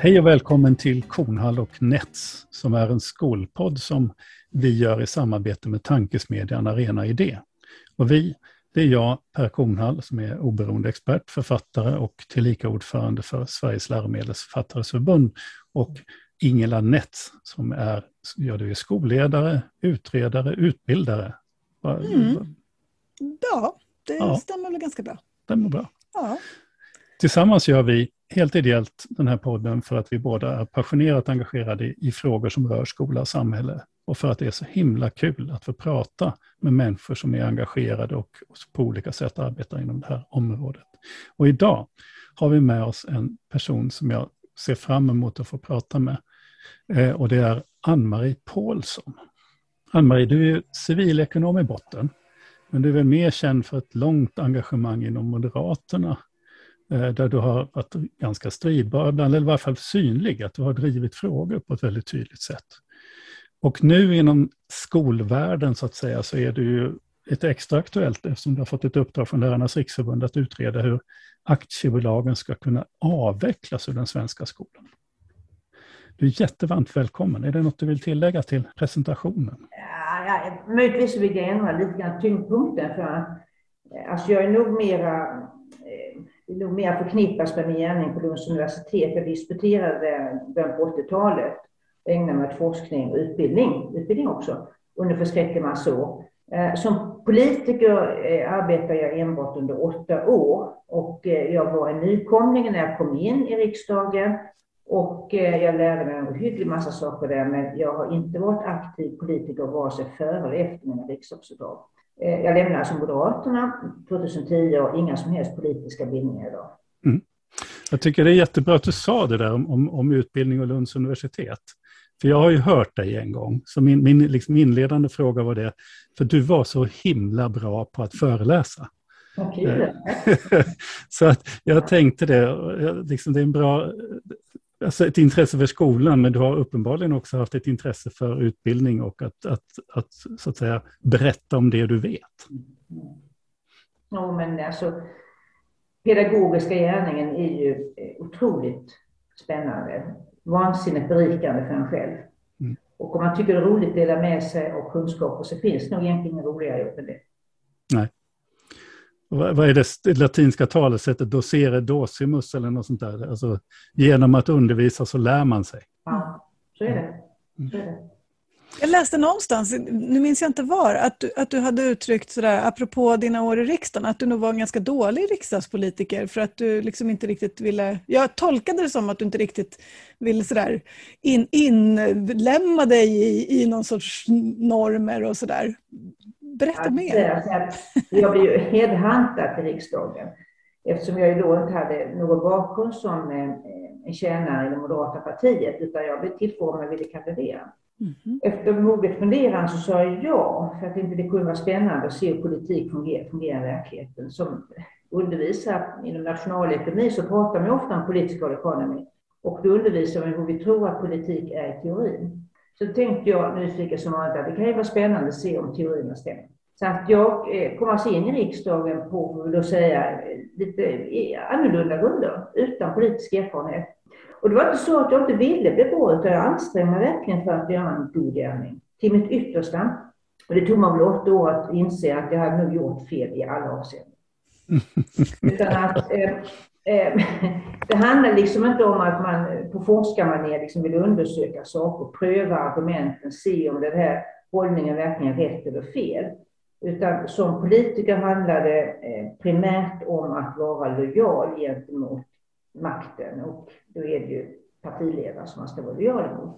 Hej och välkommen till Kornhall och Nets som är en skolpodd som vi gör i samarbete med tankesmedjan Arena Idé. Och vi, det är jag, Per Kornhall, som är oberoende expert, författare och tillika ordförande för Sveriges läromedelsförfattares förbund och Ingela Nets som är, ja, du är skolledare, utredare, utbildare. Mm. Ja, det ja. stämmer väl ganska bra. Stämmer bra. Ja. Tillsammans gör vi helt ideellt den här podden för att vi båda är passionerat engagerade i, frågor som rör skola och samhälle. Och för att det är så himla kul att få prata med människor som är engagerade och på olika sätt arbetar inom det här området. Och idag har vi med oss en person som jag ser fram emot att få prata med. Eh, och det är Ann-Marie Paulsson. Ann-Marie, du är civilekonom i botten. Men du är väl mer känd för ett långt engagemang inom Moderaterna Eh, där du har varit ganska stridbar, eller i varje fall synlig, att du har drivit frågor på ett väldigt tydligt sätt. Och nu inom skolvärlden så att säga så är det ju lite extra aktuellt eftersom du har fått ett uppdrag från Lärarnas riksförbund att utreda hur aktiebolagen ska kunna avvecklas ur den svenska skolan. Du är jättevarmt välkommen. Är det något du vill tillägga till presentationen? Ja, ja, möjligtvis vill jag ändra lite grann tyngdpunkten. För, eh, alltså jag är nog mera eh, nog mer förknippas med min gärning på Lunds universitet. Jag disputerade början på 80-talet och ägnade mig åt forskning och utbildning, utbildning också, under förskräcklig massa år. Eh, som politiker eh, arbetade jag enbart under åtta år och eh, jag var en nykomling när jag kom in i riksdagen och jag lärde mig en hygglig massa saker där, men jag har inte varit aktiv politiker vare sig före eller efter mina riksdagsuppdrag. Eh, jag lämnade alltså Moderaterna 2010 och inga som helst politiska bindningar idag. Mm. Jag tycker det är jättebra att du sa det där om, om, om, utbildning och Lunds universitet. För jag har ju hört dig en gång, så min, min liksom inledande fråga var det, för du var så himla bra på att föreläsa. Okay. så att jag tänkte det, liksom det är en bra alltså ett intresse för skolan, men du har uppenbarligen också haft ett intresse för utbildning och att, att, att, så att säga, berätta om det du vet. Ja, men alltså, pedagogiska gärningen är ju eh, otroligt spännande, vansinnigt berikande för en själv. Mm. Och om man tycker det är roligt att dela med sig av kunskaper så finns det nog egentligen inga roligare jobb än det. Vad är det latinska talesättet, docere docimus eller något sånt där? Alltså, genom att undervisa så lär man sig. Ja, så är det. Så är det. Jag läste någonstans, nu minns jag inte var, att du, att du hade uttryckt sådär, apropå dina år i riksdagen, att du nog var en ganska dålig riksdagspolitiker för att du liksom inte riktigt ville... Jag tolkade det som att du inte riktigt ville sådär in, inlämna dig i, i någon sorts normer och sådär. Berätta mer. Att jag blev ju headhuntad till riksdagen eftersom jag då inte hade någon bakgrund som en, en tjänare i det moderata partiet utan jag blev tillfrågad om jag ville kandidera. Mm. Efter moget funderan så sa jag ja, för att inte det kunde vara spännande att se hur politik fungerar, fungerar i verkligheten. Som undervisar inom nationalekonomi så pratar man ofta om political economy och då undervisar man hur vi tror att politik är i teorin. Så tänkte jag nyfiket som vanligt att det kan ju vara spännande att se om teorierna stämmer. Så att jag eh, kom alltså in i riksdagen på, vill säga, lite annorlunda grunder, utan politisk erfarenhet. Och det var inte så att jag inte ville bli bra, utan jag ansträngde mig verkligen för att göra en god gärning. Till mitt yttersta. Och det tog mig väl åtta år att inse att jag hade nog gjort fel i alla avseenden. utan att eh, Eh, Eh, det handlar liksom inte om att man eh, på forskarmanér liksom vill undersöka saker, pröva argumenten, se om den här hållningen verkligen är rätt eller fel. Utan som politiker handlar det eh, primärt om att vara lojal gentemot makten och då är det ju partiledaren som man ska vara lojal mot.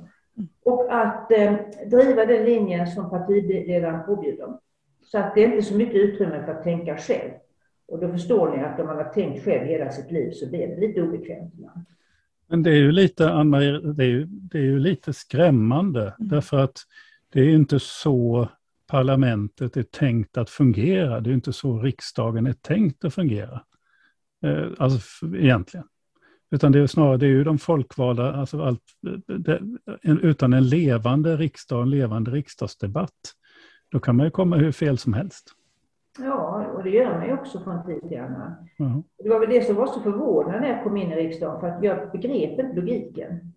Och att eh, driva den linjen som partiledaren påbjuder. Så att det är inte så mycket utrymme för att tänka själv. Och då förstår ni att om man har tänkt själv hela sitt liv så blir det lite obekvämt. Men det är ju lite, Anna, det är ju, det är ju lite skrämmande mm. därför att det är ju inte så parlamentet är tänkt att fungera. Det är inte så riksdagen är tänkt att fungera. Eh, alltså egentligen. Utan det är snarare det är ju de folkvalda, alltså allt, det, utan en levande riksdag, en levande riksdagsdebatt, då kan man ju komma hur fel som helst. Ja, och det gör man ju också från tid till annan. Mm. Det var väl det som var så förvånande när jag kom in i riksdagen, för att jag begrep inte logiken.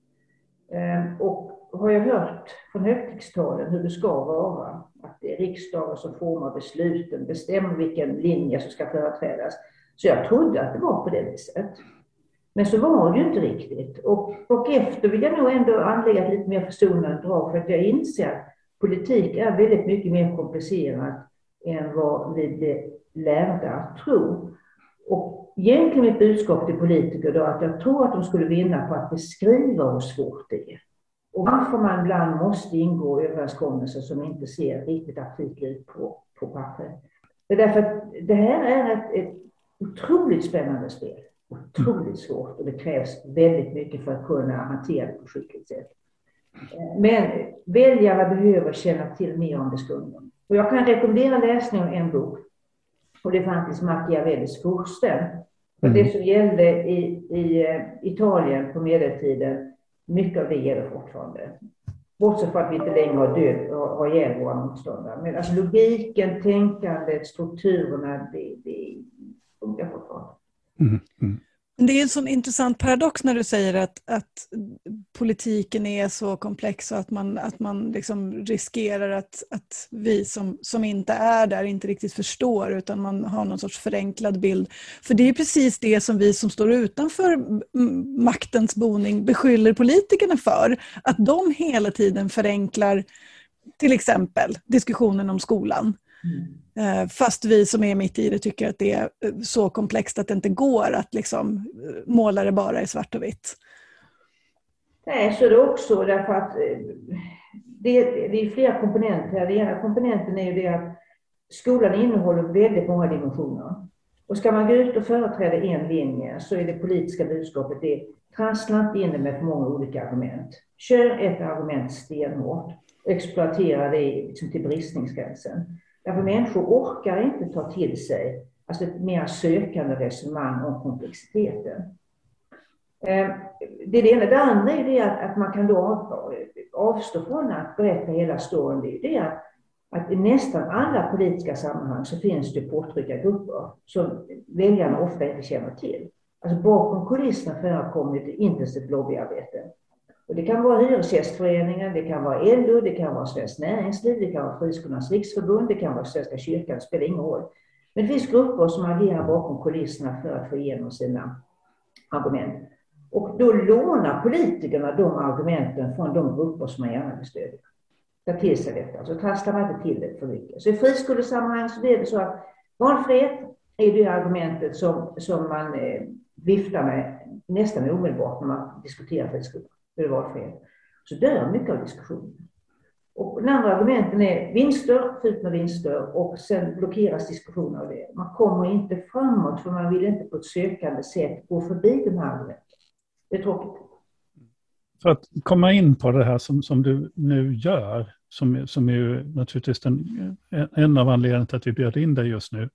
Ehm, och har jag hört från högtidstalen hur det ska vara, att det är riksdagen som formar besluten, bestämmer vilken linje som ska företrädas. Så jag trodde att det var på det viset. Men så var det ju inte riktigt. Och, och efter vill jag nog ändå anlägga ett lite mer försonande drag, för att jag inser att politik är väldigt mycket mer komplicerat än vad vi blir lärda att tro. Och egentligen mitt budskap till politiker då att jag tror att de skulle vinna på att beskriva hur svårt det är. Och varför man ibland måste ingå överenskommelser som inte ser riktigt aptitliga ut på, på pappret. Det är därför att det här är ett, ett otroligt spännande spel. Otroligt svårt och det krävs väldigt mycket för att kunna hantera det på skickligt sätt. Men väljarna behöver känna till mer om det stundom. Och jag kan rekommendera läsning av en bok. Och det är faktiskt Machiavellis Fursten. Mm. Det som gällde i, i eh, Italien på medeltiden, mycket av det gäller fortfarande. Bortsett från att vi inte längre har död och har ihjäl våra motståndare. Men alltså logiken, tänkandet, strukturerna, det, det funkar fortfarande. Mm. Mm. Det är en sån intressant paradox när du säger att, att politiken är så komplex och att man, att man liksom riskerar att, att vi som, som inte är där inte riktigt förstår utan man har någon sorts förenklad bild. För det är precis det som vi som står utanför maktens boning beskyller politikerna för. Att de hela tiden förenklar till exempel diskussionen om skolan. Mm. Fast vi som är mitt i det tycker att det är eh, så komplext att det inte går att liksom eh, måla det bara i svart och vitt. Nej, så är det också därför att eh, det, det är flera komponenter Den ena komponenten är ju det att skolan innehåller väldigt många dimensioner. Och ska man gå ut och företräda en linje så är det politiska budskapet det trassla inte in det med för många olika argument. Kör ett argument stenhårt och exploatera det liksom till bristningsgränsen. Därför människor orkar inte ta till sig alltså ett mer sökande resonemang om komplexiteten. Eh, det är det ena. Det andra är det att, att man kan då avstå från att berätta hela storyn. Det är att, att i nästan alla politiska sammanhang så finns det påtryckargrupper som väljarna ofta inte känner till. Alltså bakom kulisserna förekommer ett intensivt lobbyarbete. Och det kan vara Hyresgästföreningen, det kan vara LO, det kan vara Svenskt Näringsliv, det kan vara Friskolornas riksförbund, det kan vara Svenska kyrkan, det spelar ingen roll. Men det finns grupper som agerar bakom kulisserna för att få igenom sina argument. Och då lånar politikerna de argumenten från de grupper som man gärna vill stödja. Ta till sig detta, så trasslar man inte till det för mycket. Så i friskolesammanhang så blir det så att valfrihet är det argumentet som, som man eh, viftar med nästan omedelbart när man diskuterar friskolor hur valfrihet. Så dör mycket av diskussionen. Och den andra argumenten är vinster, fult med vinster och sen blockeras diskussioner av det. Man kommer inte framåt för man vill inte på ett sökande sätt gå förbi de här argumenten. Det är tråkigt. För att komma in på det här som, som du nu gör, som, som är ju naturligtvis den, en av anledningarna till att vi bjöd in dig just nu,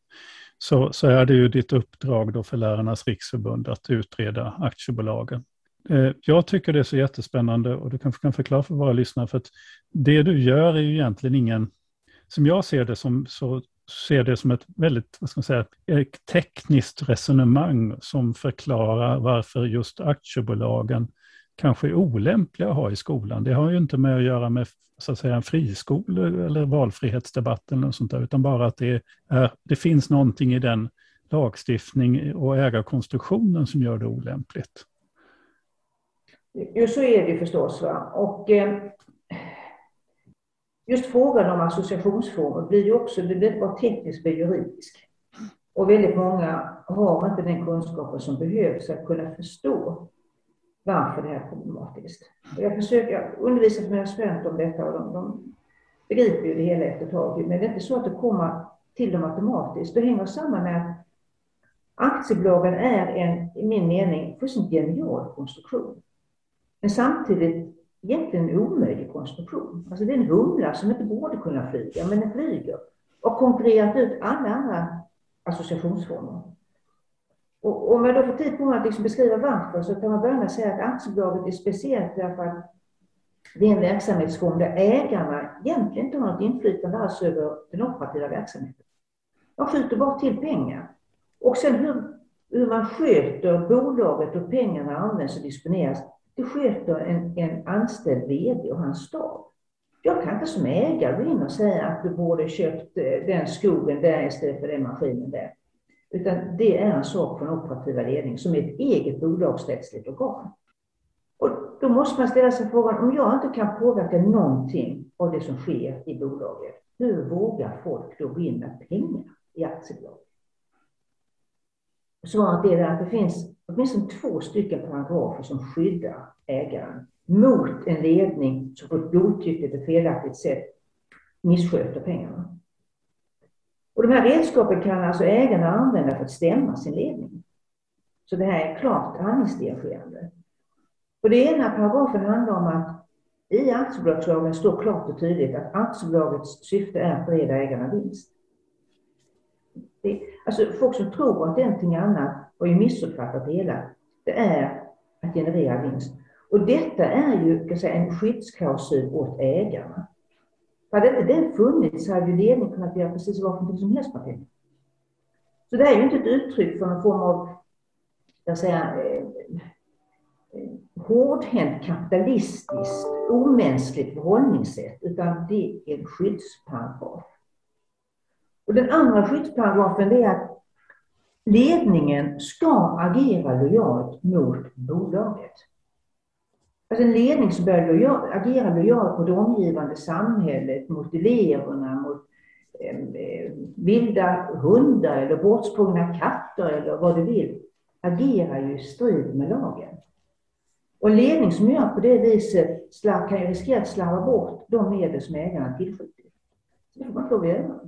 så, så är det ju ditt uppdrag då för Lärarnas riksförbund att utreda aktiebolagen. Eh, jag tycker det är så jättespännande och du kanske kan förklara för våra lyssnare, för att det du gör är ju egentligen ingen, som jag ser det som, så ser det som ett väldigt, vad ska man säga, ett tekniskt resonemang som förklarar varför just aktiebolagen kanske är olämpliga att ha i skolan. Det har ju inte med att göra med så att säga, en friskola eller valfrihetsdebatt eller något sånt där, utan bara att det, är, det finns någonting i den lagstiftning och ägarkonstruktionen som gör det olämpligt. Jo, så är det förstås. Va? Och, eh, just frågan om associationsformer blir ju också, det blir inte bara teknisk, men juridisk. Och väldigt många har inte den kunskapen som behövs för att kunna förstå varför det här är problematiskt. Och jag försöker undervisa för mina studenter om detta och de, de begriper ju det hela efter ett tag. Men det är inte så att det kommer till dem automatiskt. Det hänger samman med att aktiebolagen är en, i min mening, fullständigt genial konstruktion. Men samtidigt egentligen en omöjlig konstruktion. Alltså det är en humla som inte borde kunna flyga, men den flyger. Och konkurrerat ut alla andra associationsformer. Och om jag då får tid på mig att liksom beskriva varför så kan man börja med att säga att aktiebolaget är speciellt därför att det är en verksamhetsform där ägarna egentligen inte har något inflytande alls över den operativa verksamheten. De skjuter bara till pengar. Och sen hur, hur man sköter bolaget och pengarna används och disponeras, det sköter en, en anställd VD och hans stab. Jag kan inte som ägare gå in och säga att du borde köpt eh, den skogen där istället för den maskinen där. Utan det är en sak för den operativa ledningen som är ett eget bolagsrättsligt organ. Och då måste man ställa sig frågan, om jag inte kan påverka någonting av det som sker i bolaget, hur vågar folk då gå in med pengar i aktiebolaget? Svaret är att det finns åtminstone två stycken paragrafer som skyddar ägaren mot en ledning som på ett godtyckligt och felaktigt sätt missköter pengarna. Och de här redskapen kan alltså ägarna använda för att stämma sin ledning. Så det här är klart handlingsdirigerande. Och det ena paragrafen handlar om att i aktiebolagslagen står klart och tydligt att aktiebolagets syfte är att bereda ägarna vinst. Det, alltså folk som tror att det är någonting annat har ju missuppfattat det hela. Det är att generera vinst. Och detta är ju säga, en skyddsklausul åt ägarna. Hade inte den funnits så hade ju ledningen kunnat göra precis vad som helst med pengar. Så det här är ju inte ett uttryck för någon form av, jag säga, eh, eh, hårdhänt kapitalistiskt, omänskligt förhållningssätt, utan det är en skyddsparagraf. Och den andra skyddsparagrafen är att ledningen ska agera lojalt mot bolaget. Alltså en ledning som börjar lojal, agera lojalt mot det omgivande samhället, mot eleverna, mot eh, vilda hundar eller bortsprungna katter eller vad du vill, agerar ju i strid med lagen. Och en ledning som gör på det viset kan ju riskera att slarva bort de medel som ägarna tillskjutit. Det får man inte lov att göra.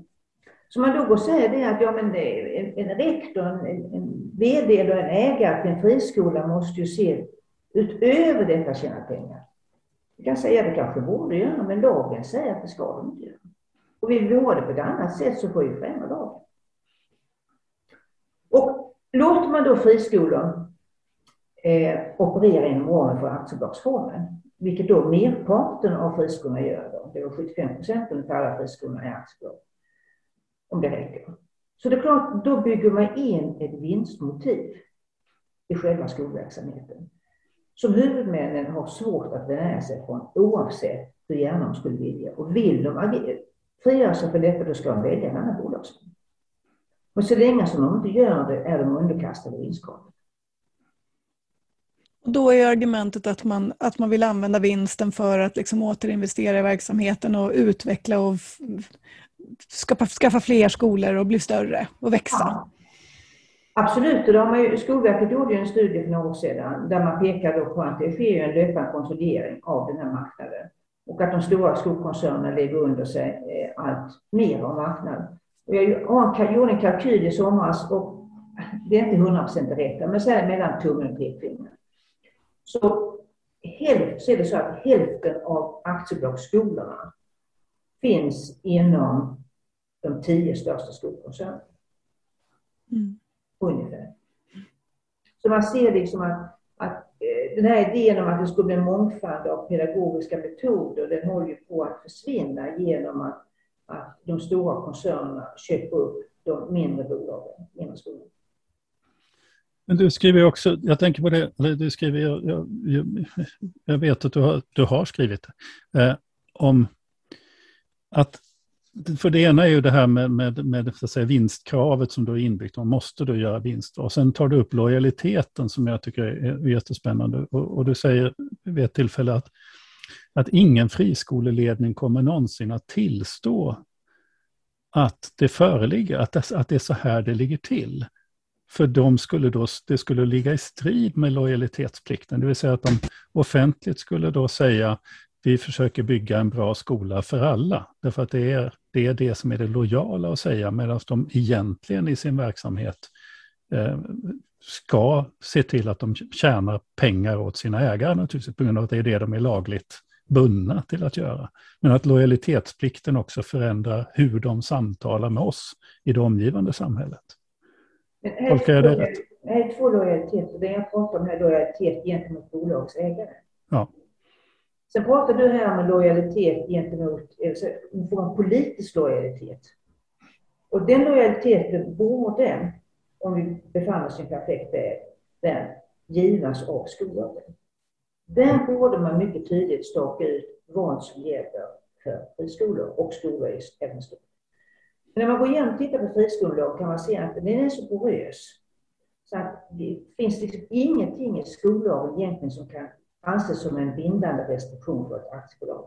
Så man då går och säger det att ja, men det, en, en rektor, en, en VD eller en ägare till en friskola måste ju se utöver detta tjäna pengar. Vi kan säga att det kanske borde göra, men lagen säger att det ska de inte göra. Och vill vi ha det på ett annat sätt så får vi förändra lagen. Och låter man då friskolor eh, operera inom ramen för aktiebolagsformen, vilket då merparten av friskolorna gör, då, det är 75 procent av alla friskolorna är aktiebolag, om det räcker. Så det är klart, då bygger man in ett vinstmotiv i själva skolverksamheten som huvudmännen har svårt att värja sig från oavsett hur gärna de skulle vilja. Och vill de frigöra sig från detta, då ska de välja en annan bolagsform. Och så länge som de inte gör det är de underkastade vinstkravet. Och då är argumentet att man, att man vill använda vinsten för att liksom återinvestera i verksamheten och utveckla och skaffa, skaffa fler skolor och bli större och växa. Ja. Absolut, och har man ju, Skolverket gjorde ju en studie för några år sedan där man pekade på att det sker en löpande konsolidering av den här marknaden och att de stora skolkoncernerna lägger under sig eh, allt mer av marknaden. Och jag gjorde en kalkyl i somras och det är inte 100 procent rätt, men så här mellan tummen och pekfingret. Så, så är det så att hälften av aktiebolagsskolorna finns inom de tio största skolkoncernerna. Mm ungefär. Så man ser liksom att, att eh, den här idén om att det skulle bli en mångfald av pedagogiska metoder, den håller ju på att försvinna genom att, att de stora koncernerna köper upp de mindre bolagen, mindre skolor. Men du skriver också, jag tänker på det, eller du skriver, jag, jag, jag vet att du har, du har skrivit eh, om att för det ena är ju det här med, med, med så att säga, vinstkravet som då är inbyggt, man måste då göra vinst. Och sen tar du upp lojaliteten som jag tycker är jättespännande. Och, och du säger vid ett tillfälle att, att ingen friskoleledning kommer någonsin att tillstå att det föreligger, att det, att det är så här det ligger till. För de skulle då, det skulle ligga i strid med lojalitetsplikten, det vill säga att de offentligt skulle då säga vi försöker bygga en bra skola för alla. Därför att det är det, är det som är det lojala att säga, medan de egentligen i sin verksamhet eh, ska se till att de tjänar pengar åt sina ägare naturligtvis, på grund av att det är det de är lagligt bundna till att göra. Men att lojalitetsplikten också förändrar hur de samtalar med oss i det omgivande samhället. Tolkar jag det rätt? Det är två lojaliteter. Det jag pratar om här är lojalitet gentemot bolagsägare. Ja. Sen pratar du här om lojalitet gentemot, alltså, en form av politisk lojalitet. Och den lojaliteten borde, om vi befann oss i en perfekt värld, givas av skollagen. Där borde man mycket tydligt staka ut vad som gäller för friskolor och skolor i även stort. När man går igenom och tittar på friskolor kan man se att den är så porös så att det finns liksom ingenting i skollagen egentligen som kan anses som en bindande restriktion för ett aktiebolag.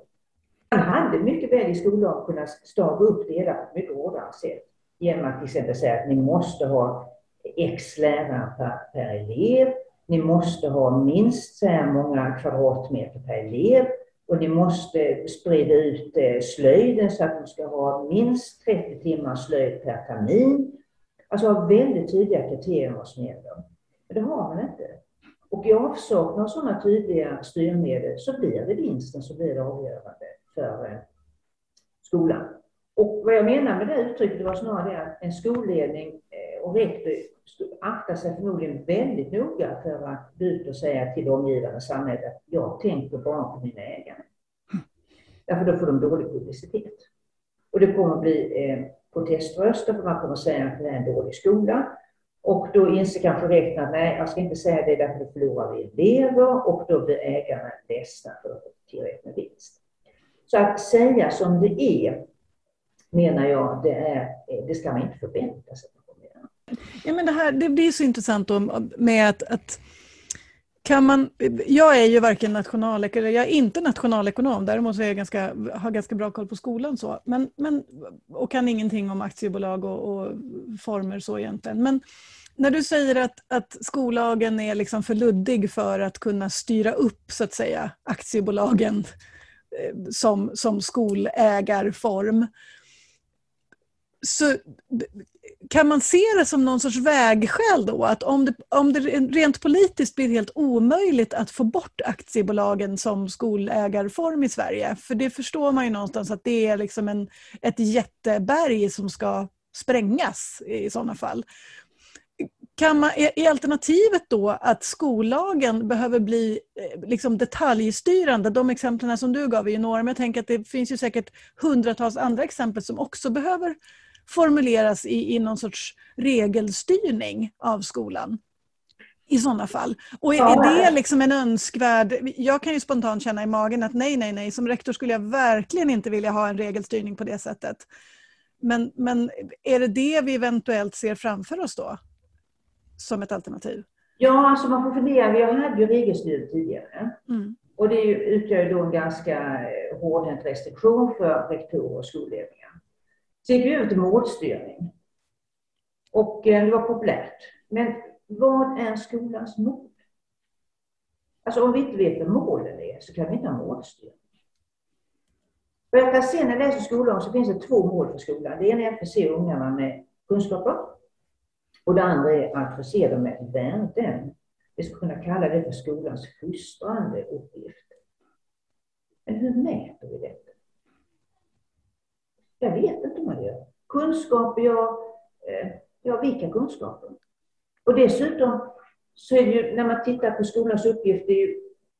Man hade mycket väl i skollagen kunnat staga upp det hela på ett mycket hårdare sätt genom att till exempel säga att ni måste ha x lärare per, per elev, ni måste ha minst så här många kvadratmeter per elev och ni måste sprida ut eh, slöjden så att de ska ha minst 30 timmar slöjd per termin. Alltså ha väldigt tydliga kriterier vad som gäller. Men det har man inte. Och i avsaknad av sådana tydliga styrmedel så blir det vinsten som blir avgörande för eh, skolan. Och vad jag menar med det uttrycket var snarare det att en skolledning eh, och rektor aktar sig förmodligen väldigt noga för att gå ut och säga till det omgivande samhället att jag tänker bara på mina ägare. Därför då får de dålig publicitet. Och det kommer att bli eh, proteströster för man kommer att säga att det är en dålig skola. Och då inser kanske rektorn att nej, jag ska inte säga det därför då förlorar vi elever och då blir ägarna ledsna för tillräckligt med vinst. Så att säga som det är, menar jag, det, är, det ska man inte förvänta sig. Ja, men det, här, det blir så intressant då med att, att kan man, jag är ju varken nationalekonom, jag är inte nationalekonom, däremot så är jag ganska, har ganska bra koll på skolan så, men, men, och kan ingenting om aktiebolag och, och former så egentligen. Men när du säger att, att skollagen är liksom för luddig för att kunna styra upp så att säga aktiebolagen eh, som, som skolägarform, så kan man se det som någon sorts vägskäl då? Att om det, om det rent politiskt blir helt omöjligt att få bort aktiebolagen som skolägarform i Sverige, för det förstår man ju någonstans att det är liksom en, ett jätteberg som ska sprängas i sådana fall. Kan man, är alternativet då att skollagen behöver bli eh, liksom detaljstyrande? De exemplen som du gav är ju några, men jag tänker att det finns ju säkert hundratals andra exempel som också behöver formuleras i, i någon sorts regelstyrning av skolan i sådana fall. Och är, är, det liksom en önskvärd... Jag kan ju spontant känna i magen att nej, nej, nej, som rektor skulle jag verkligen inte vilja ha en regelstyrning på det sättet. Men, men är det det vi eventuellt ser framför oss då? Som ett alternativ? Ja, alltså man får fundera. Vi hade ju regelstyrning tidigare. Mm. Och det utgör ju då en ganska hårdhänt restriktion för rektorer och skolledningar. Så gick vi över till målstyrning. Och eh, det var populärt. Men vad är skolans mål? Alltså om vi inte vet vad målen är så kan vi inte ha målstyrning. Vad jag kan se när jag läser skollagen så finns det två mål för skolan. Det ena är att förse ungarna med kunskaper. Och det andra är att förse dem med värden. Vi skulle kunna kalla det för skolans fostrande uppgift. Men hur mäter vi detta? Jag vet inte vad jag gör. Kunskaper, ja, eh, ja vilka kunskaper? Och dessutom så är det ju, när man tittar på skolans uppgift, det är ju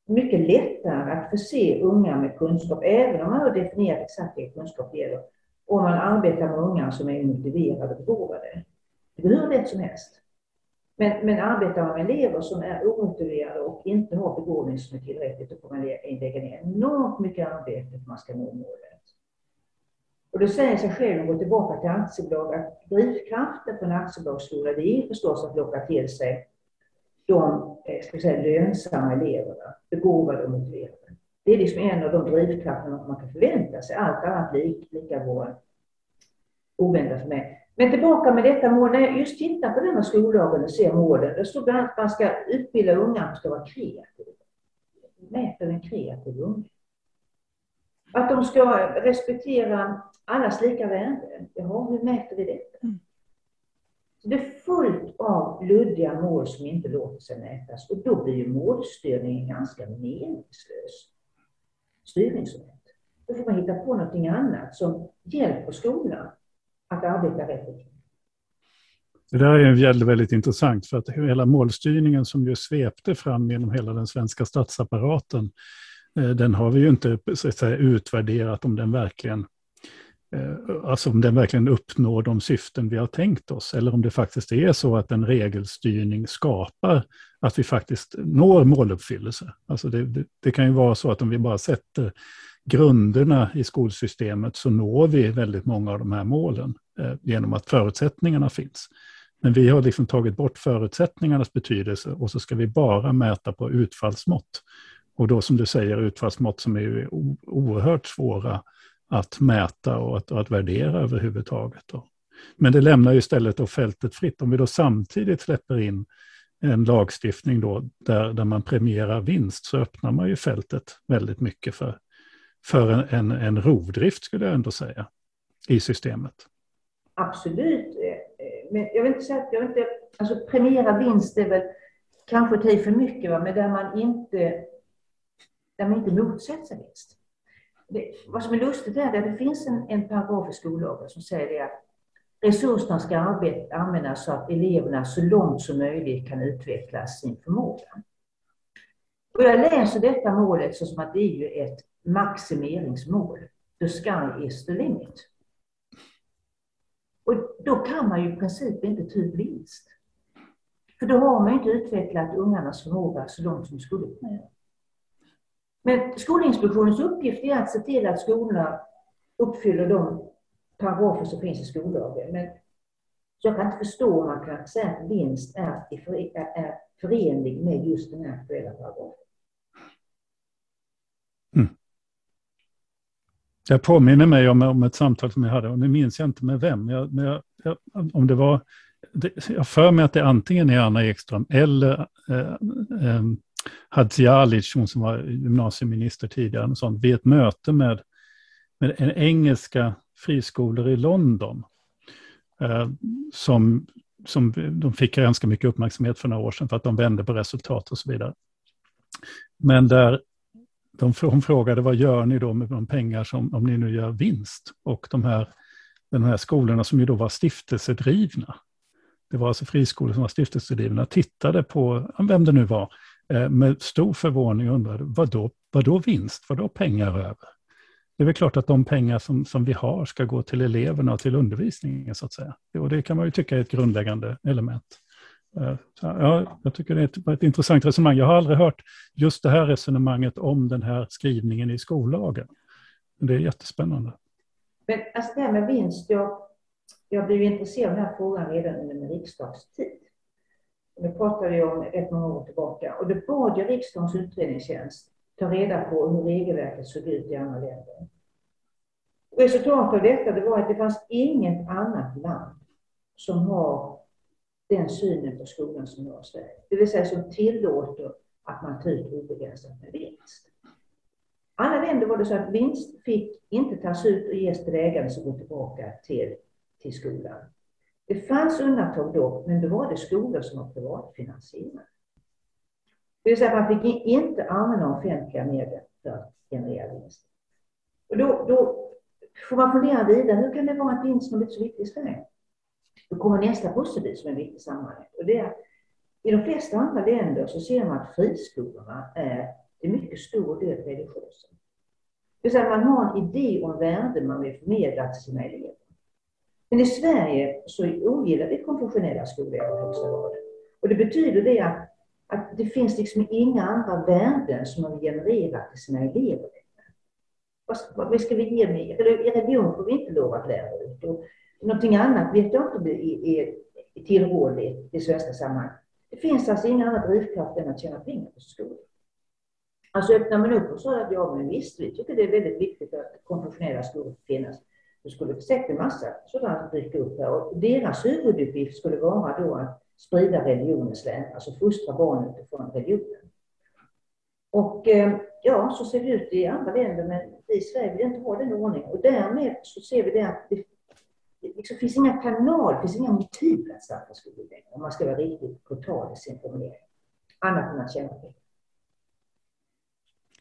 mycket lättare att förse unga med kunskap, även om man har definierat exakt vilken kunskap det gäller, om man arbetar med unga som är motiverade och begåvade. Det blir hur lätt som helst. Men, men arbetar man med elever som är omotiverade och inte har begåvning som är tillräckligt, då får man lägga ner enormt mycket arbete för att man ska nå målet. Och då säger sig själv, om går tillbaka till aktiebolag, att drivkraften för en aktiebolagsskola det är förstås att locka till sig de eh, ska säga, lönsamma eleverna, begåvade och motiverade. Det är liksom en av de drivkrafterna man kan förvänta sig. Allt annat lik, lika vår oväntat för mig. Men tillbaka med detta mål, när jag just tittar på denna skollagen och ser målen, det står bland annat att man ska utbilda unga att ska vara kreativa. Mäter en kreativ unge. Att de ska respektera allas lika värde. Jaha, hur mäter vi detta? Mm. det är fullt av luddiga mål som inte låter sig mätas och då blir ju målstyrningen ganska meningslös styrningsrätt. Då får man hitta på någonting annat som hjälper skolan att arbeta rätt. Det där är väldigt, väldigt intressant för att hela målstyrningen som ju svepte fram genom hela den svenska statsapparaten, Eh, den har vi ju inte så att säga, utvärderat om den verkligen eh, alltså om den verkligen uppnår de syften vi har tänkt oss, eller om det faktiskt är så att en regelstyrning skapar att vi faktiskt når måluppfyllelse. Alltså det, det, det kan ju vara så att om vi bara sätter grunderna i skolsystemet så når vi väldigt många av de här målen eh, genom att förutsättningarna finns. Men vi har liksom tagit bort förutsättningarnas betydelse och så ska vi bara mäta på utfallsmått. Och då som du säger utfallsmått som är oerhört svåra att mäta och att, och att värdera överhuvudtaget. Då. Men det lämnar ju istället då fältet fritt. Om vi då samtidigt släpper in en lagstiftning då där, där man premierar vinst så öppnar man ju fältet väldigt mycket för, för en, en, en rovdrift skulle jag ändå säga i systemet. Absolut. Eh, eh, men jag vill inte säga att jag inte, alltså premiera vinst är väl kanske ta för mycket, va? men där man inte, där man inte motsätter sig vinst. Det, vad som är lustigt är att det finns en, en paragraf i skollagen som säger det att resurserna ska arbeta, användas så att eleverna så långt som möjligt kan utveckla sin förmåga. Och jag läser detta målet som att det är ju ett maximeringsmål. The sky is the limit. Och då kan man ju i princip inte ta ut vinst. För då har man inte utvecklat ungarnas förmåga så långt som skulle kunna göra. Men Skolinspektionens uppgift är att se till att skolorna uppfyller de paragrafer som finns i skollagen. Men jag kan inte förstå hur man kan säga att vinst är, är förenlig med just den här aktuella paragrafen. Mm. Jag påminner mig om, om ett samtal som jag hade, och nu minns jag inte med vem. Jag, men jag, jag, om det var, det, jag för mig att det antingen är Anna Ekström eller eh, eh, Hadzialic, hon som var gymnasieminister tidigare, och sånt, vid ett möte med, med en engelska friskolor i London. Eh, som, som de fick ganska mycket uppmärksamhet för några år sedan för att de vände på resultat och så vidare. Men där de, hon frågade vad gör ni då med de pengar som, om ni nu gör vinst? Och de här, de här skolorna som ju då var stiftelsedrivna, det var alltså friskolor som var stiftelsedrivna, tittade på, vem det nu var, Eh, med stor förvåning undrade, vad då, vad då vinst, vad då pengar över? Det är väl klart att de pengar som, som vi har ska gå till eleverna och till undervisningen, så att säga. Och det kan man ju tycka är ett grundläggande element. Eh, så, ja, jag tycker det är ett, ett intressant resonemang. Jag har aldrig hört just det här resonemanget om den här skrivningen i skollagen. Det är jättespännande. Men alltså det här med vinst, jag, jag blev intresserad av den här frågan redan under min riksdagstid. Nu pratar vi om rätt många år tillbaka. Och då bad jag riksdagens utredningstjänst ta reda på hur regelverket såg ut i andra länder. Resultatet av detta det var att det fanns inget annat land som har den synen på skolan som vi har i Sverige. Det vill säga som tillåter att man tar ut obegränsat med vinst. Alla länder var det så att vinst fick inte tas ut och ges till ägaren som går tillbaka till, till skolan. Det fanns undantag då, men då var det skolor som var privatfinansierade. Det vill säga man fick inte använda offentliga medel för att generera vinst. Och då, då får man fundera vidare, hur kan det vara att vinsten är så viktig i Sverige? Då kommer nästa pusselbit som är viktig i sammanhanget. Och det är i de flesta andra länder så ser man att friskolorna är till mycket stor del religiösa. Det vill säga man har en idé om värden man vill förmedla till sina elever. Men i Sverige så ogillar vi konfessionella skolor i högsta grad. Och det betyder det att, att det finns liksom inga andra värden som man genererar till sina elever. Vad, vad ska vi ge med? Religion får vi inte lov att lära ut. Och någonting annat vet jag inte är, är tillrådligt i svenska sammanhang. Det finns alltså ingen annan drivkraft än att tjäna pengar på skolan. Alltså öppnar man upp och så att ja, men visst, vi tycker det är väldigt viktigt att konfessionella skolor finnas du skulle säkert en massa sådana dyka upp här och deras huvuduppgift skulle vara då att sprida religionens lära, alltså fostra barn utifrån religionen. Och eh, ja, så ser det ut i andra länder, men vi i Sverige vill inte ha den ordningen. Och därmed så ser vi det att det liksom finns inga kanaler, det finns inga motiv att starta skolor längre, om man ska vara riktigt brutal i sin formulering. Annat än att tjäna pengar.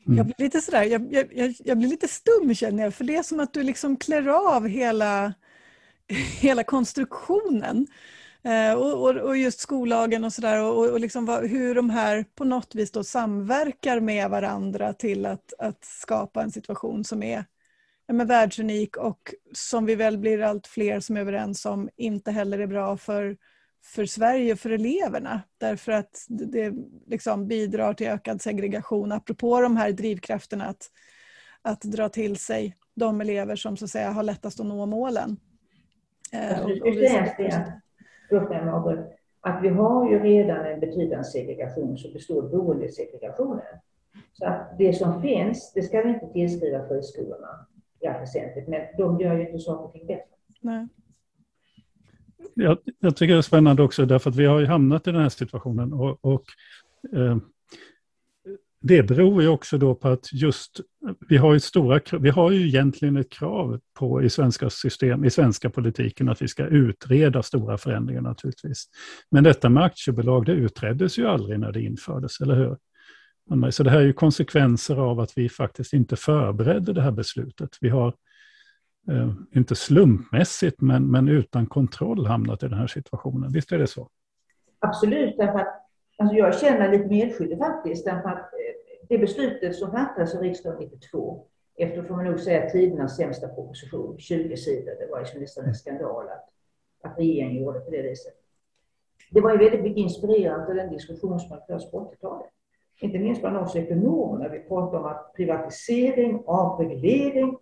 Mm. Jag blir lite sådär, jag, jag, jag, blir lite stum känner jag, för det är som att du liksom klär av hela, hela konstruktionen. Eh, och, och, och, just skollagen och sådär och, och liksom vad, hur de här på något vis då samverkar med varandra till att, att skapa en situation som är ja, världsunik och som vi väl blir allt fler som är överens om inte heller är bra för, för Sverige och för eleverna. Därför att det liksom bidrar till ökad segregation, apropå de här drivkrafterna att, att dra till sig de elever som så att säga har lättast att nå målen. Eh, och, och att vi har ju redan en betydande segregation som består boendesegregationen. Så att det som finns, det ska vi inte tillskriva friskolorna i allt väsentligt, men de gör ju inte saker och ting bättre. Nej. Jag, jag, tycker det är spännande också därför att vi har ju hamnat i den här situationen och, och eh, det beror ju också då på att just vi har ju stora vi har ju egentligen ett krav på i svenska system, i svenska politiken att vi ska utreda stora förändringar naturligtvis. Men detta med aktiebolag det utreddes ju aldrig när det infördes, eller hur? Så det här är ju konsekvenser av att vi faktiskt inte förberedde det här beslutet. Vi har eh, inte slumpmässigt men, men utan kontroll hamnat i den här situationen. Visst är det så? Absolut, därför att alltså jag känner lite medskyldig faktiskt. Därför att eh, det beslutet som fattades av riksdagen 92 efter, får man nog säga, tidernas sämsta proposition, 20 sidor, det var liksom nästan en skandal att, att regeringen gjorde på det viset. Det var ju väldigt mycket inspirerande av den diskussion som fördes förts på 80-talet inte minst bland oss ekonomer, när vi pratar om att privatisering, avreglering,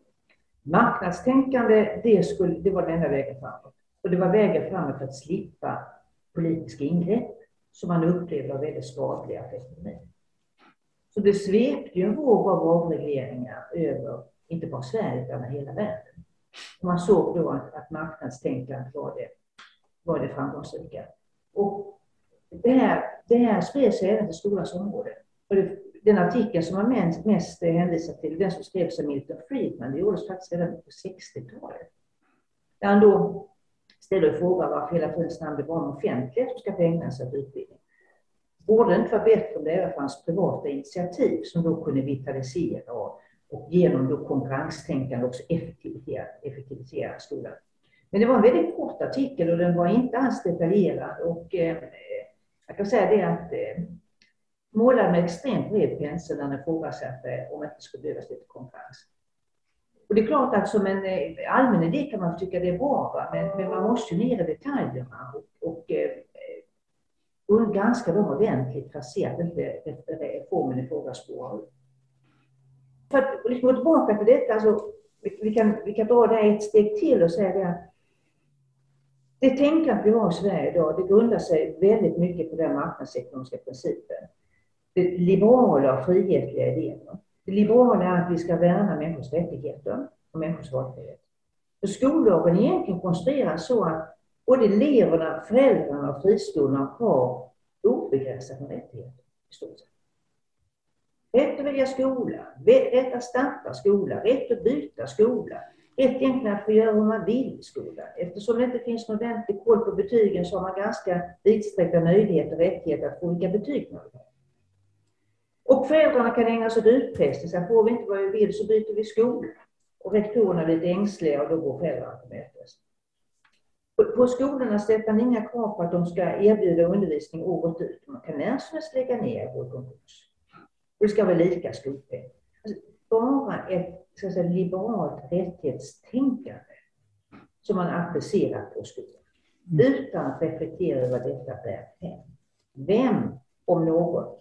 marknadstänkande, det, skulle, det var den enda vägen framåt. Och det var vägen framåt för att slippa politiska ingrepp som man upplevde var väldigt skadliga för ekonomin. Så det svepte ju en våg av avregleringar över, inte bara Sverige, utan hela världen. Och man såg då att, att marknadstänkandet var det, var det framgångsrika. Och det här, det här spred sig även till skolans område. Och det, den artikeln som man mest, hänvisar till, den som skrevs av Milton Friedman, det gjordes faktiskt redan på 60-talet. Där han då ställer frågan varför hela tiden namn det bara offentliga som ska få ägna sig åt utbildning. Borde det inte vara bättre om det även fanns privata initiativ som då kunde vitalisera och, och genom då konkurrenstänkande också effektivisera, effektivisera skolan? Men det var en väldigt kort artikel och den var inte alls detaljerad och eh, jag kan säga det att eh, målade med extremt bred pensel när han ifrågasatte om det inte skulle behövas lite konkurrens. Och det är klart att som en eh, allmän idé kan man tycka det är bra, men, men, man måste ju ner i detaljerna och, och eh, och granska dem ordentligt för att se att inte reformen i fråga spårar ur. För att liksom gå tillbaka till detta, alltså, vi, vi, kan, vi kan dra det ett steg till och säga det att det tänkande vi har i Sverige idag, det grundar sig väldigt mycket på den marknadsekonomiska principen liberala och frihetliga idéer. Det liberala är att vi ska värna människors rättigheter och människors valfrihet. För skollagen är egentligen konstruerad så att både eleverna, föräldrarna och friskolorna har obegränsat med rättigheter. I stort sett. Rätt att välja skola, rätt att starta skola, rätt att byta skola, rätt egentligen att få göra hur man vill i skolan. Eftersom det inte finns någon ordentlig koll på betygen så har man ganska vidsträckta möjligheter och rättigheter att få vilka betyg man vill ha. Och föräldrarna kan ägna sig åt utpressning. Får vi inte vad vi vill så byter vi skola. Och rektorerna blir lite ängsliga och då går föräldrarna till mötes. På skolorna sätter man inga krav på att de ska erbjuda undervisning året ut. Man kan när som helst lägga ner och gå i konkurs. Det ska vara lika skolpeng. Alltså, bara ett så att säga, liberalt rättighetstänkande som man applicerar på skolan. Mm. Utan att reflektera över detta bär hem. Vem, om någon,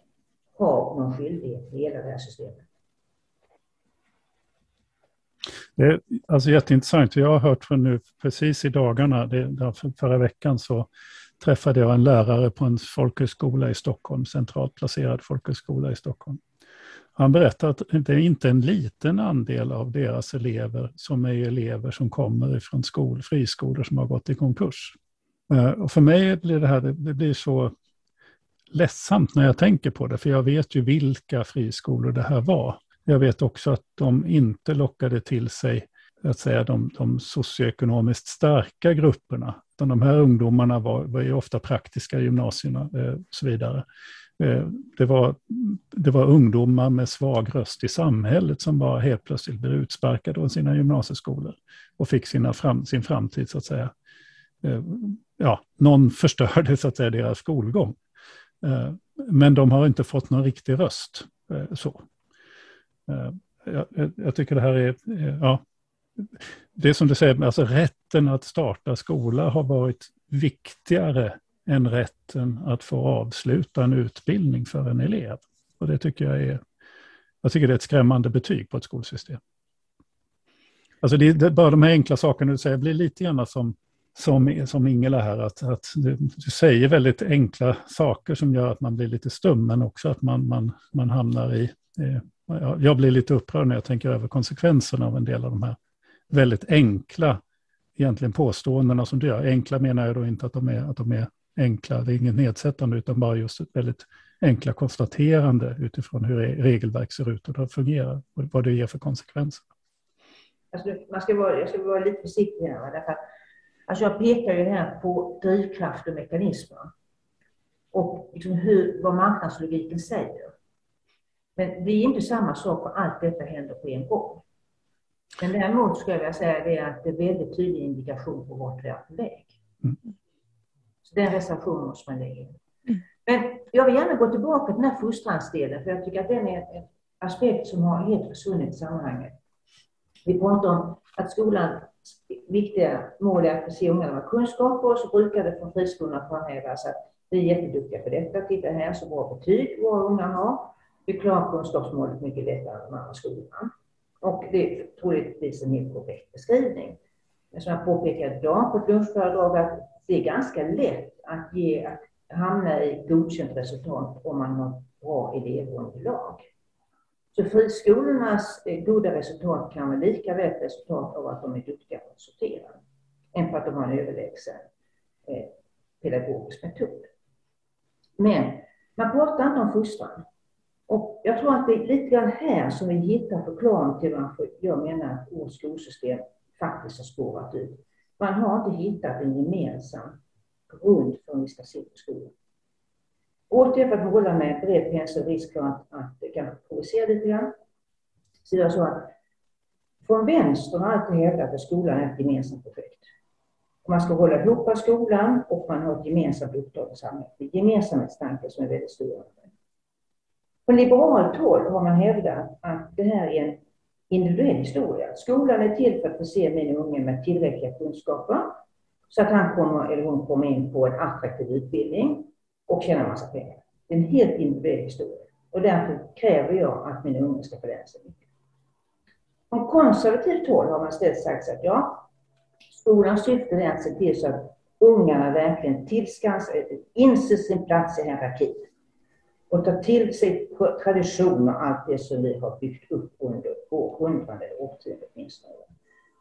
har någon skyldighet i hela det här systemet. Det är alltså jätteintressant. Jag har hört från nu precis i dagarna, det, förra veckan så träffade jag en lärare på en folkhögskola i Stockholm, centralt placerad folkhögskola i Stockholm. Han berättade att det är inte en liten andel av deras elever som är elever som kommer ifrån skol, friskolor som har gått i konkurs. Eh, och för mig blir det här det blir så ledsamt när jag tänker på det, för jag vet ju vilka friskolor det här var. Jag vet också att de inte lockade till sig att säga, de, de socioekonomiskt starka grupperna. Utan de här ungdomarna var, var ju ofta praktiska gymnasierna eh, och så vidare. Eh, det, var, det var ungdomar med svag röst i samhället som bara helt plötsligt blev utsparkade från sina gymnasieskolor och fick sina fram, sin framtid, så att säga. Eh, ja, någon förstörde så att säga deras skolgång. Eh, men de har inte fått någon riktig röst. Eh, så. Eh, jag, jag tycker det här är, ja, det som du säger, alltså rätten att starta skola har varit viktigare än rätten att få avsluta en utbildning för en elev. Och det tycker jag är, jag tycker det är ett skrämmande betyg på ett skolsystem. Alltså det, det, bara de här enkla sakerna du säger blir lite grann som, som, som Ingela här, att, att du, du, säger väldigt enkla saker som gör att man blir lite stum, men också att man, man, man hamnar i... Eh, jag blir lite upprörd när jag tänker över konsekvenserna av en del av de här väldigt enkla egentligen påståendena som du gör. Enkla menar jag då inte att de är, att de är enkla, det är inget nedsättande, utan bara just ett väldigt enkla konstaterande utifrån hur regelverk ser ut och hur det fungerar och vad det ger för konsekvenser. Alltså, man ska vara, jag ska vara lite försiktig här, därför att alltså jag pekar ju här på drivkraft och mekanismer och liksom hur, vad marknadslogiken säger. Men det är inte samma sak och allt detta händer på en gång. Men däremot skulle jag vilja säga det att det är väldigt tydlig indikation på vart vi är på väg. Mm. Så den reservationen måste man lägga in. Mm. Men jag vill gärna gå tillbaka till den här fostransdelen, för jag tycker att den är en aspekt som har helt försvunnit i sammanhanget. Vi pratar om att skolans viktiga mål är att förse ungarna med kunskaper och så brukar det från friskolorna framhävas att vi är jätteduktiga på detta. Titta här så bra betyg våra ungar har. Vi klarar kunskapsmålet mycket lättare än de andra skolorna. Och det är troligtvis en helt korrekt beskrivning. Men som jag påpekade idag på ett lunchföredrag att det är ganska lätt att, ge, att hamna i godkänt resultat om man har bra elevunderlag. Så friskolornas eh, goda resultat kan vara lika väl ett resultat av att de är duktiga på att sortera, än på att de har en överlägsen eh, pedagogisk metod. Men man pratar inte om fostran. Och jag tror att det är lite grann här som vi hittar förklaring till varför jag menar att vårt skolsystem faktiskt har spårat ut. Man har inte hittat en gemensam grund för hur vi ska se på skolan. Återigen för att hålla med bred pensel, risk för att, att kanske kan provocera lite grann. Så det är så att från vänster har alltid hävdat att skolan är ett gemensamt projekt. Man ska hålla ihop skolan och man har ett gemensamt uppdrag i samhället. Det är gemensamhetstanken som är väldigt stor. Från liberalt håll har man hävdat att det här är en individuell historia. Skolan är till för att förse min unge med tillräckliga kunskaper så att han kommer, eller hon kommer in på en attraktiv utbildning och tjäna massa pengar. Det är en helt individuell historia och därför kräver jag att mina unga ska få lära sig mycket. Från konservativt håll har man istället sagt att ja, skolans syfte är att se till så att ungarna verkligen tillskansar, inser sin plats i hierarkin och tar till sig traditioner och allt det som vi har byggt upp under århundraden, eller årtionden åtminstone.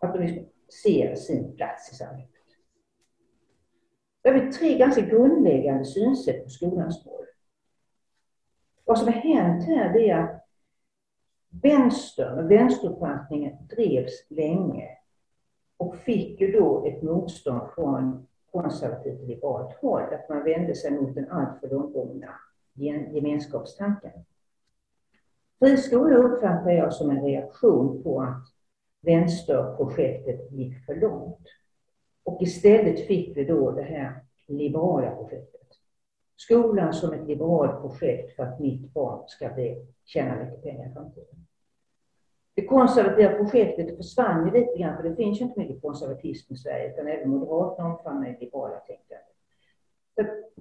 Att de liksom ser sin plats i samhället. Då har vi tre ganska grundläggande synsätt på skolans roll. Vad som har hänt här är att vänstern och vänsteruppfattningen drevs länge och fick ju då ett motstånd från konservativt liberalt håll, att man vände sig mot den alltför långtgående gemenskapstanken. Friskolor uppfattar jag som en reaktion på att vänsterprojektet gick för långt. Och istället fick vi då det här liberala projektet. Skolan som ett liberalt projekt för att mitt barn ska bli, tjäna mycket pengar i framtiden. Det konservativa projektet försvann ju lite grann, för det finns ju inte mycket konservatism i Sverige, utan även Moderaterna omfamnar det liberala tänkandet.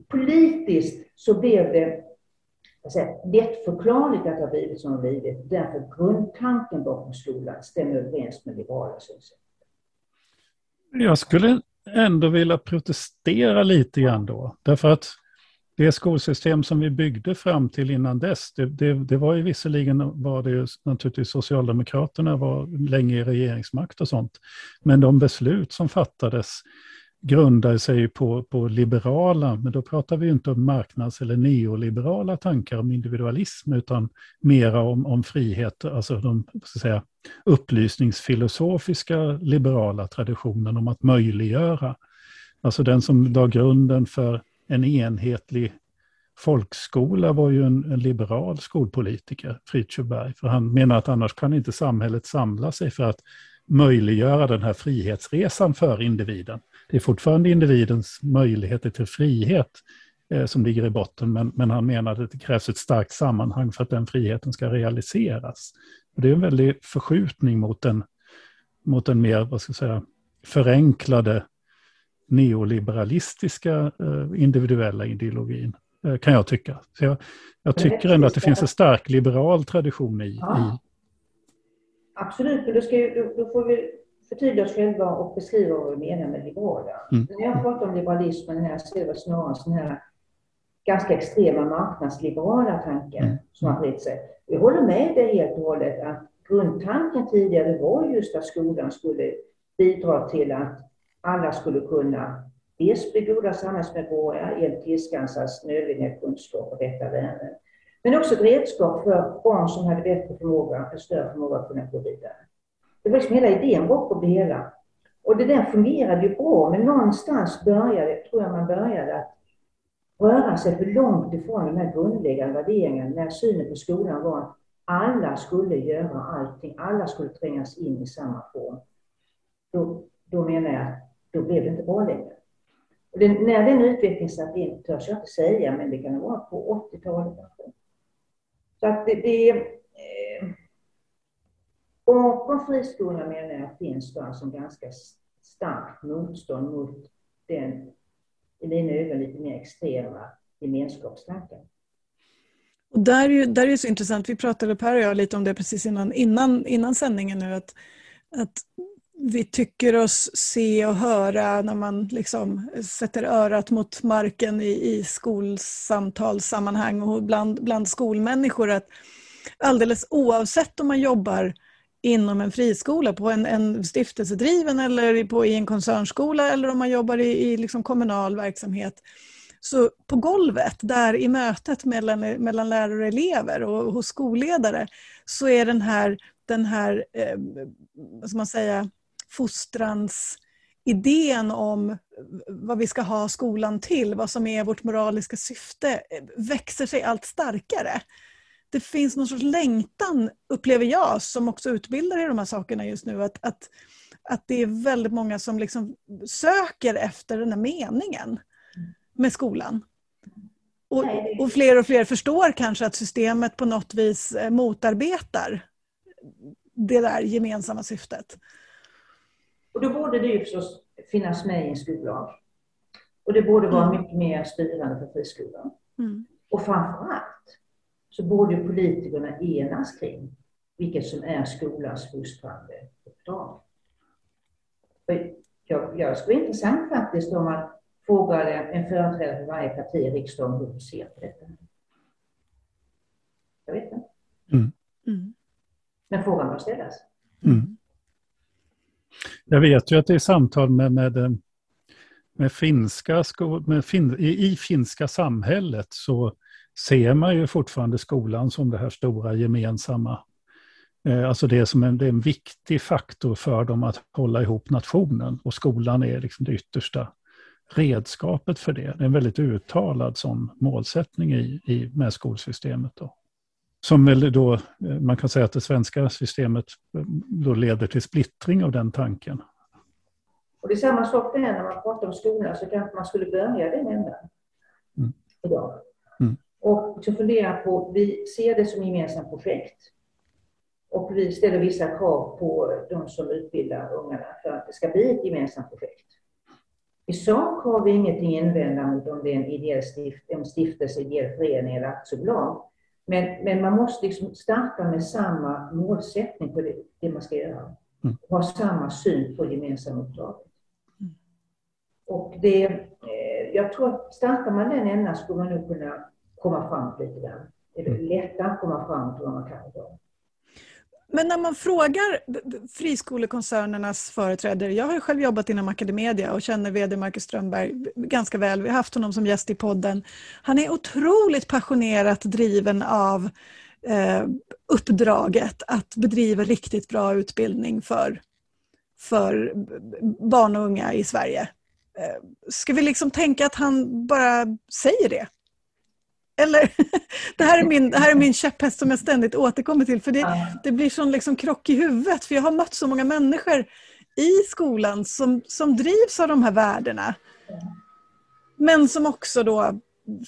Politiskt så blev det lättförklarligt att det har blivit som det har blivit. Därför grundtanken bakom skolan stämmer överens med liberala synsätt. Jag skulle ändå vilja protestera lite grann då. Därför att det skolsystem som vi byggde fram till innan dess, det, det, det var ju visserligen var det ju naturligtvis Socialdemokraterna var länge i regeringsmakt och sånt. Men de beslut som fattades grundar sig på, på liberala, men då pratar vi inte om marknads eller neoliberala tankar om individualism, utan mera om, om frihet, alltså de så säga, upplysningsfilosofiska liberala traditionen om att möjliggöra. Alltså den som la grunden för en enhetlig folkskola var ju en, en liberal skolpolitiker, Fritiof Berg, för han menar att annars kan inte samhället samla sig för att möjliggöra den här frihetsresan för individen det är fortfarande individens möjligheter till frihet eh, som ligger i botten, men, men han menar att det krävs ett starkt sammanhang för att den friheten ska realiseras. Och det är en väldig förskjutning mot en, mot en mer, vad ska jag säga, förenklade neoliberalistiska eh, individuella ideologin, eh, kan jag tycka. Så jag, jag tycker ändå att det finns en stark liberal tradition i... Ja. i... Absolut, men då, ska ju, då, då får vi förtydliga oss själva och beskriva vad vi menar med liberala. Mm. När jag pratar om liberalismen här är det snarare sån här ganska extrema marknadsliberala tanken mm. som har spritt sig. Jag håller med dig helt och hållet att grundtanken tidigare var just att skolan skulle bidra till att alla skulle kunna dels bli goda samhällsmedborgare genom tillskansas nödvändiga kunskap och rätta värden, men också ett redskap för barn som hade bättre förmåga, en större förmåga att kunna gå vidare. Det var liksom hela idén bakom det hela. Och det där fungerade ju bra, men någonstans började, tror jag man började att röra sig för långt ifrån de här grundläggande värderingarna när synen på skolan var att alla skulle göra allting, alla skulle trängas in i samma form. Då, då menar jag att då blev det inte bra längre. Och det, när den utvecklingen satt in törs jag inte säga, men det kan ha varit på 80-talet kanske. Så att det, det bakom friskolorna menar jag finns det alltså ganska starkt motstånd mot den i mina ögon lite mer extrema gemenskapstanken. Och där är, ju, där är det så intressant, vi pratade Per och jag lite om det precis innan, innan, innan sändningen nu, att, att vi tycker oss se och höra när man liksom sätter örat mot marken i, i skolsamtalssammanhang och bland, bland skolmänniskor att alldeles oavsett om man jobbar inom en friskola, på en, en stiftelsedriven eller på, i en koncernskola eller om man jobbar i, i liksom kommunal verksamhet. Så på golvet, där i mötet mellan, mellan lärare och elever och hos skolledare, så är den här, den här eh, vad ska man säga, fostrans idén om vad vi ska ha skolan till, vad som är vårt moraliska syfte, eh, växer sig allt starkare det finns någon sorts längtan, upplever jag, som också utbildar i de här sakerna just nu, att, att, att det är väldigt många som liksom söker efter den här meningen med skolan. Och, och fler och fler förstår kanske att systemet på något vis eh, motarbetar det där gemensamma syftet. Och då borde det ju förstås finnas med i en skollag. Och det borde vara mm. mycket mer styrande för friskolan. Mm. Och framförallt så borde politikerna enas kring vilket som är skolans fostrande uppdrag. Jag, jag skulle vara intressant faktiskt om man frågade en företrädare för varje parti i riksdagen hur de ser på detta. Jag vet inte. Mm. Mm. Men frågan bör ställas. Mm. Jag vet ju att det är samtal med, med, med finska med fin, i, i finska samhället så ser man ju fortfarande skolan som det här stora gemensamma. Eh, alltså det är, som en, det är en viktig faktor för dem att hålla ihop nationen och skolan är liksom det yttersta redskapet för det. Det är en väldigt uttalad sån målsättning i, i, med skolsystemet. Då. Som väl då, eh, man kan säga att det svenska systemet eh, då leder till splittring av den tanken. Och det är samma sak där när man pratar om skolan så kanske man skulle börja den änden mm. idag. Och så fundera på, vi ser det som gemensamt projekt. Och vi ställer vissa krav på de som utbildar ungarna för att det ska bli ett gemensamt projekt. I sak har vi ingenting invända mot om det är en ideell stift, en stiftelse, ideell förening eller aktiebolag. Men, men man måste liksom starta med samma målsättning på det, det man ska göra. Mm. Ha samma syn på gemensamma uppdraget. Mm. Och det, eh, jag tror att startar man den ändan skulle man nog kunna komma fram lite grann. Det är mm. lättare att komma fram till vad man kan idag. Men när man frågar friskolekoncernernas företrädare, jag har själv jobbat inom Academedia och känner VD Marcus Strömberg ganska väl, vi har haft honom som gäst i podden. Han är otroligt passionerat driven av eh, uppdraget att bedriva riktigt bra utbildning för, för barn och unga i Sverige. Eh, ska vi liksom tänka att han bara säger det? Eller, det, här är min, det här är min käpphäst som jag ständigt återkommer till. För det, det blir sån liksom krock i huvudet. För jag har mött så många människor i skolan som, som drivs av de här värdena. Men som också då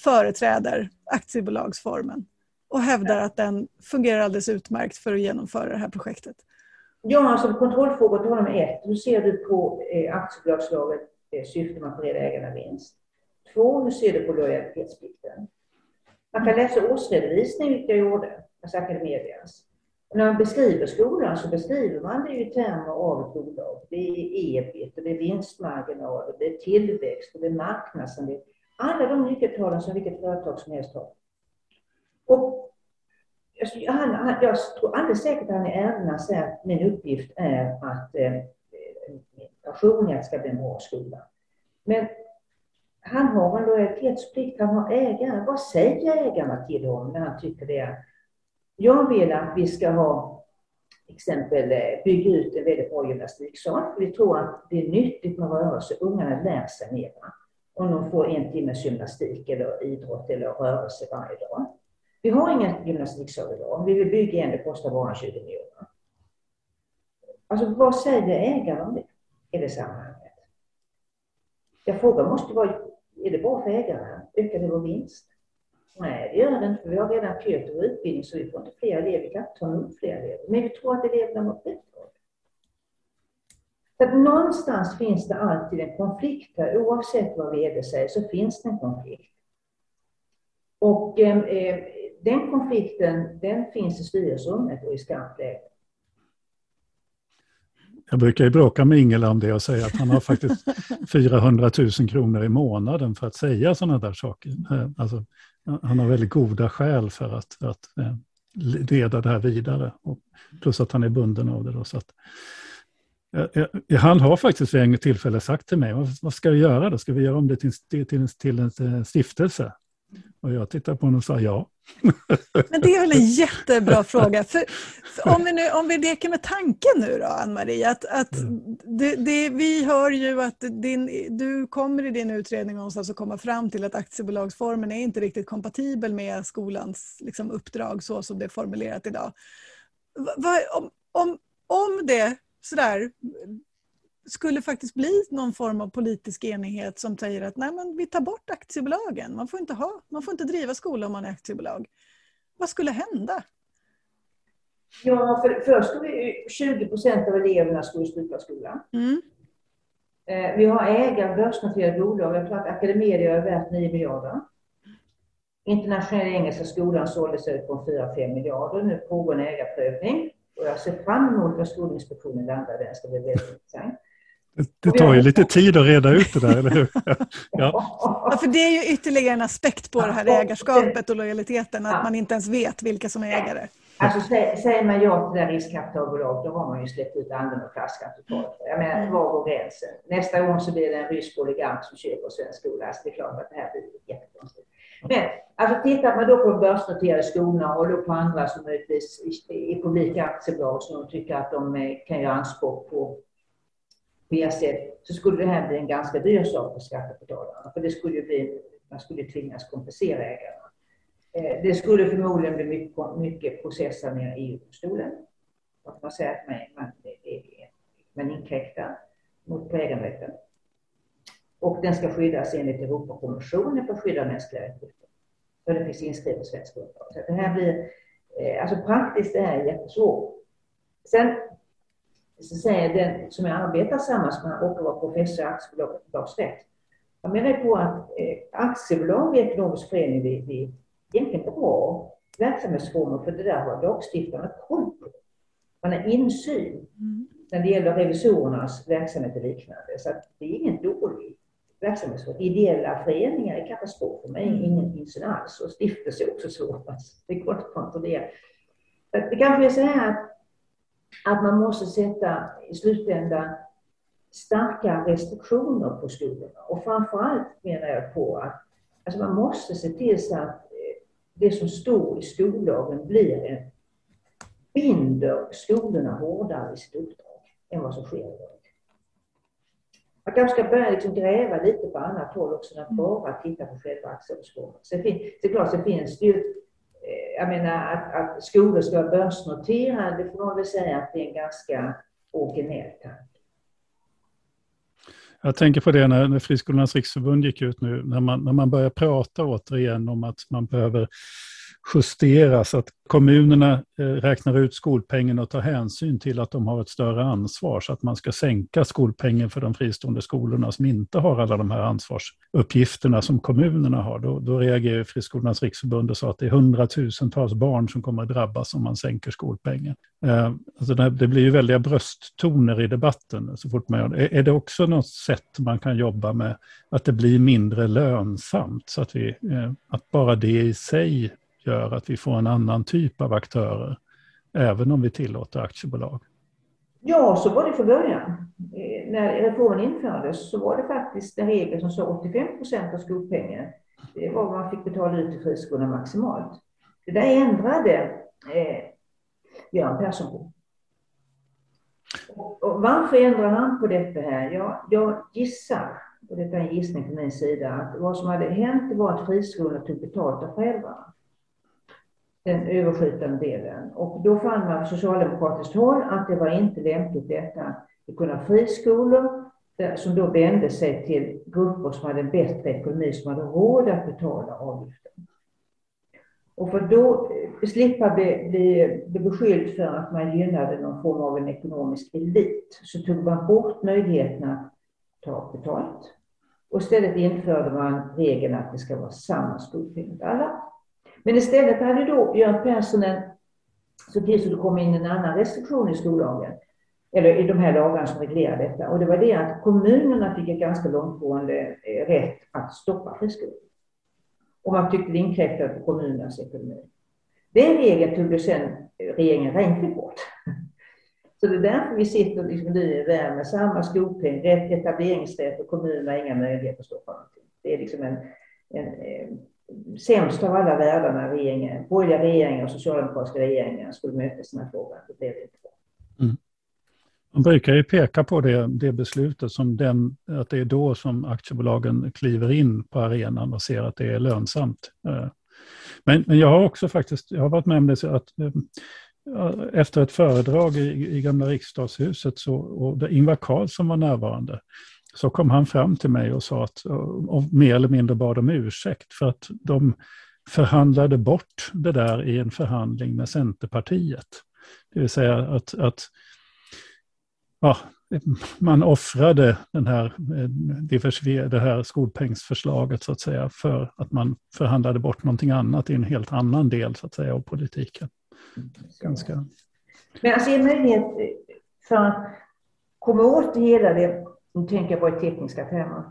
företräder aktiebolagsformen och hävdar att den fungerar alldeles utmärkt för att genomföra det här projektet. Ja, alltså kontrollfrågor honom är ett. Hur ser du på eh, aktiebolagslaget eh, syfte med att bereda ägarna vinst? Två, hur ser du på lojalitetsplikten? Man kan läsa årsredovisning, vilket jag gjorde, alltså Academedias. Och när man beskriver skolan så beskriver man det i termer av ett bolag. Det är ebit, och det är vinstmarginal, det är tillväxt, och det är marknadsandel. Alla de nyckeltalen som vilket företag som helst har. Och han, han, jag tror alldeles säkert att han i ärendena säger att min uppgift är att eh, min passion är att det ska bli en bra skola. Men han har en lojalitetsplikt, han har ägare. Vad säger ägarna till honom när han tycker det? Jag vill att vi ska ha exempel eh, bygga ut en väldigt bra gymnastiksal. Vi tror att det är nyttigt med rörelse. Ungarna lär sig mera om de får en timmes gymnastik eller idrott eller rörelse varje dag. Vi har ingen gymnastiksal idag. Om vi vill bygga en, det kostar bara 20 miljoner. Alltså vad säger ägaren om det i det sammanhanget? Jag frågar måste vara, är det bra för ägaren? Ökar det vår vinst? Nej, det gör det inte, för vi har redan kö till utbildning så vi får inte fler elever, vi kan inte ta emot fler elever. Men vi tror att eleverna mår bättre så att någonstans finns det alltid en konflikt här, oavsett vad vd säger så finns det en konflikt. Och eh, eh den konflikten, den finns i styrelserummet och i skarpt läge. Jag brukar ju bråka med Ingela om det och säga att han har faktiskt 400 000 kronor i månaden för att säga sådana där saker. Eh, alltså, han har väldigt goda skäl för att, att eh, leda det här vidare. Och plus att han är bunden av det. Då, så att, han har faktiskt vid en tillfälle sagt till mig, vad ska vi göra då? Ska vi göra om det till, till, till en eh, stiftelse? Och jag tittade på honom och sa ja. Men det är väl en jättebra fråga. För, för om, vi nu, om vi leker med tanken nu då, Ann-Marie, att, att mm. det, det, vi hör ju att din, du kommer i din utredning någonstans att komma fram till att aktiebolagsformen är inte riktigt kompatibel med skolans liksom, uppdrag så som det är formulerat idag. Va, om, om, om det sådär, skulle faktiskt bli någon form av politisk enighet som säger att nej, men vi tar bort aktiebolagen. Man får inte, ha, man får inte driva skola om man är aktiebolag. Vad skulle hända? Ja, för, först skulle 20 procent av eleverna skulle sluta skolan. Mm. Eh, vi har ägare, börsnoterade bolag. Jag tror att Academedia är värt 9 miljarder. Internationella Engelska Skolan såldes ut på 4-5 miljarder. Nu pågår en ägarprövning. Och jag ser fram emot vad Skolinspektionen landar där. Det ska bli väldigt intressant. Det tar ju lite tid att reda ut det där, eller hur? Ja. ja. för det är ju ytterligare en aspekt på det här ägarskapet och lojaliteten, att man inte ens vet vilka som är ägare. Alltså säger man ja till det riskkapitalbolag, då har man ju släppt ut anden och flaskan totalt. Jag menar, mm. var går gränsen? Nästa gång så blir det en rysk oligant som köper svensk skola. Alltså det är klart att det här blir jättekonstigt. Men alltså tittar man då på börsnoterade skolorna och då på andra som möjligtvis är publika aktiebolag som de tycker att de eh, kan göra anspråk på ersättning så skulle det här bli en ganska dyr sak för skattebetalarna. För det skulle bli, man skulle tvingas kompensera ägarna. Eh, det skulle förmodligen bli mycket, mycket processer med EU-domstolen. Att man säger att man, man, man inkräktar mot på äganderätten. Och den ska skyddas enligt Europakonventionen för skydd av mänskliga rättigheter. För det finns inskrivet i svensk grundlag. Så det här blir, eh, alltså praktiskt det här är jättesvårt. Sen så säger den som jag arbetar tillsammans med och var professor i aktiebolagsrätt. Jag menar på att eh, aktiebolag i ekonomisk förening det, det är egentligen bra verksamhetsformer för det där har lagstiftarna koll på. Man har insyn mm. när det gäller revisorernas verksamhet och liknande. Så det är ingen dålig verksamhetsform. Ideella föreningar är katastrof för mig, mm. ingen insyn alls. Och stiftelse är också svårt. Det går inte att kontrollera. Det kanske är så här att att man måste sätta i slutändan starka restriktioner på skolorna. Och framförallt menar jag på att alltså man måste se till så att eh, det som står i skollagen blir en, binder skolorna hårdare i sitt uppdrag än vad som sker idag. Man kanske ska börja liksom gräva lite på annat håll också än att bara titta på själva. Så det är klart, så finns det ju Eh, jag menar att, att skolor ska vara börsnoterade, det får man väl säga att det är en ganska originell tanke. Jag tänker på det när, när Friskolornas riksförbund gick ut nu, när man, när man börjar prata återigen om att man behöver justeras, att kommunerna eh, räknar ut skolpengen och tar hänsyn till att de har ett större ansvar, så att man ska sänka skolpengen för de fristående skolorna som inte har alla de här ansvarsuppgifterna som kommunerna har. Då, då reagerade Friskolornas riksförbund och sa att det är hundratusentals barn som kommer att drabbas om man sänker skolpengen. Eh, alltså det blir ju väldiga brösttoner i debatten så fort man gör det. Är det också något sätt man kan jobba med att det blir mindre lönsamt, så att, vi, eh, att bara det i sig gör att vi får en annan typ av aktörer, även om vi tillåter aktiebolag? Ja, så var det från början. Eh, när reformen infördes så var det faktiskt en regel som sa 85 procent av skolpengen. Det var vad man fick betala ut till friskolorna maximalt. Det där ändrade eh, Göran Persson på. Och, och varför ändrar han på detta här? Ja, jag gissar, och detta är en gissning från min sida, att vad som hade hänt var att friskolorna tog betalt av föräldrarna den överskjutande delen. Och då fann man från socialdemokratiskt håll att det var inte lämpligt detta. Det kunde ha friskolor som då vände sig till grupper som hade en bättre ekonomi, som hade råd att betala avgiften. Och för då eh, slippa bli, bli, bli beskylld för att man gynnade någon form av en ekonomisk elit, så tog man bort möjligheten att ta betalt. Och istället införde man regeln att det ska vara samma skolpeng för alla. Men istället hade då Göran Persson så till så det kom in en annan restriktion i skollagen, eller i de här lagarna som reglerar detta. Och det var det att kommunerna fick ett ganska långtgående eh, rätt att stoppa friskolor. Och man tyckte det inkräktade på kommunernas ekonomi. Den regeln tog sen eh, regeringen Reinfeldt bort. Så det är därför vi sitter liksom nu i världen med samma skolpeng, rätt etableringsrätt och kommunerna har inga möjligheter att stoppa någonting. Det är liksom en, en, en sämst av alla världar när regeringen, borgerliga regeringar och socialdemokratiska regeringar skulle mötas i den här frågan. Det blev det inte. Mm. Man brukar ju peka på det, det beslutet som den, att det är då som aktiebolagen kliver in på arenan och ser att det är lönsamt. Eh, men, men jag har också faktiskt, jag har varit med om det att eh, efter ett föredrag i, i gamla riksdagshuset så, och där Ingvar Carlsson var närvarande, så kom han fram till mig och sa att, och mer eller mindre bad om ursäkt för att de förhandlade bort det där i en förhandling med Centerpartiet. Det vill säga att, att ja, man offrade den här, det här skolpengsförslaget så att säga för att man förhandlade bort någonting annat i en helt annan del så att säga av politiken. Ganska... Men alltså en möjlighet för att komma åt hela det nu tänker jag på tekniska termer.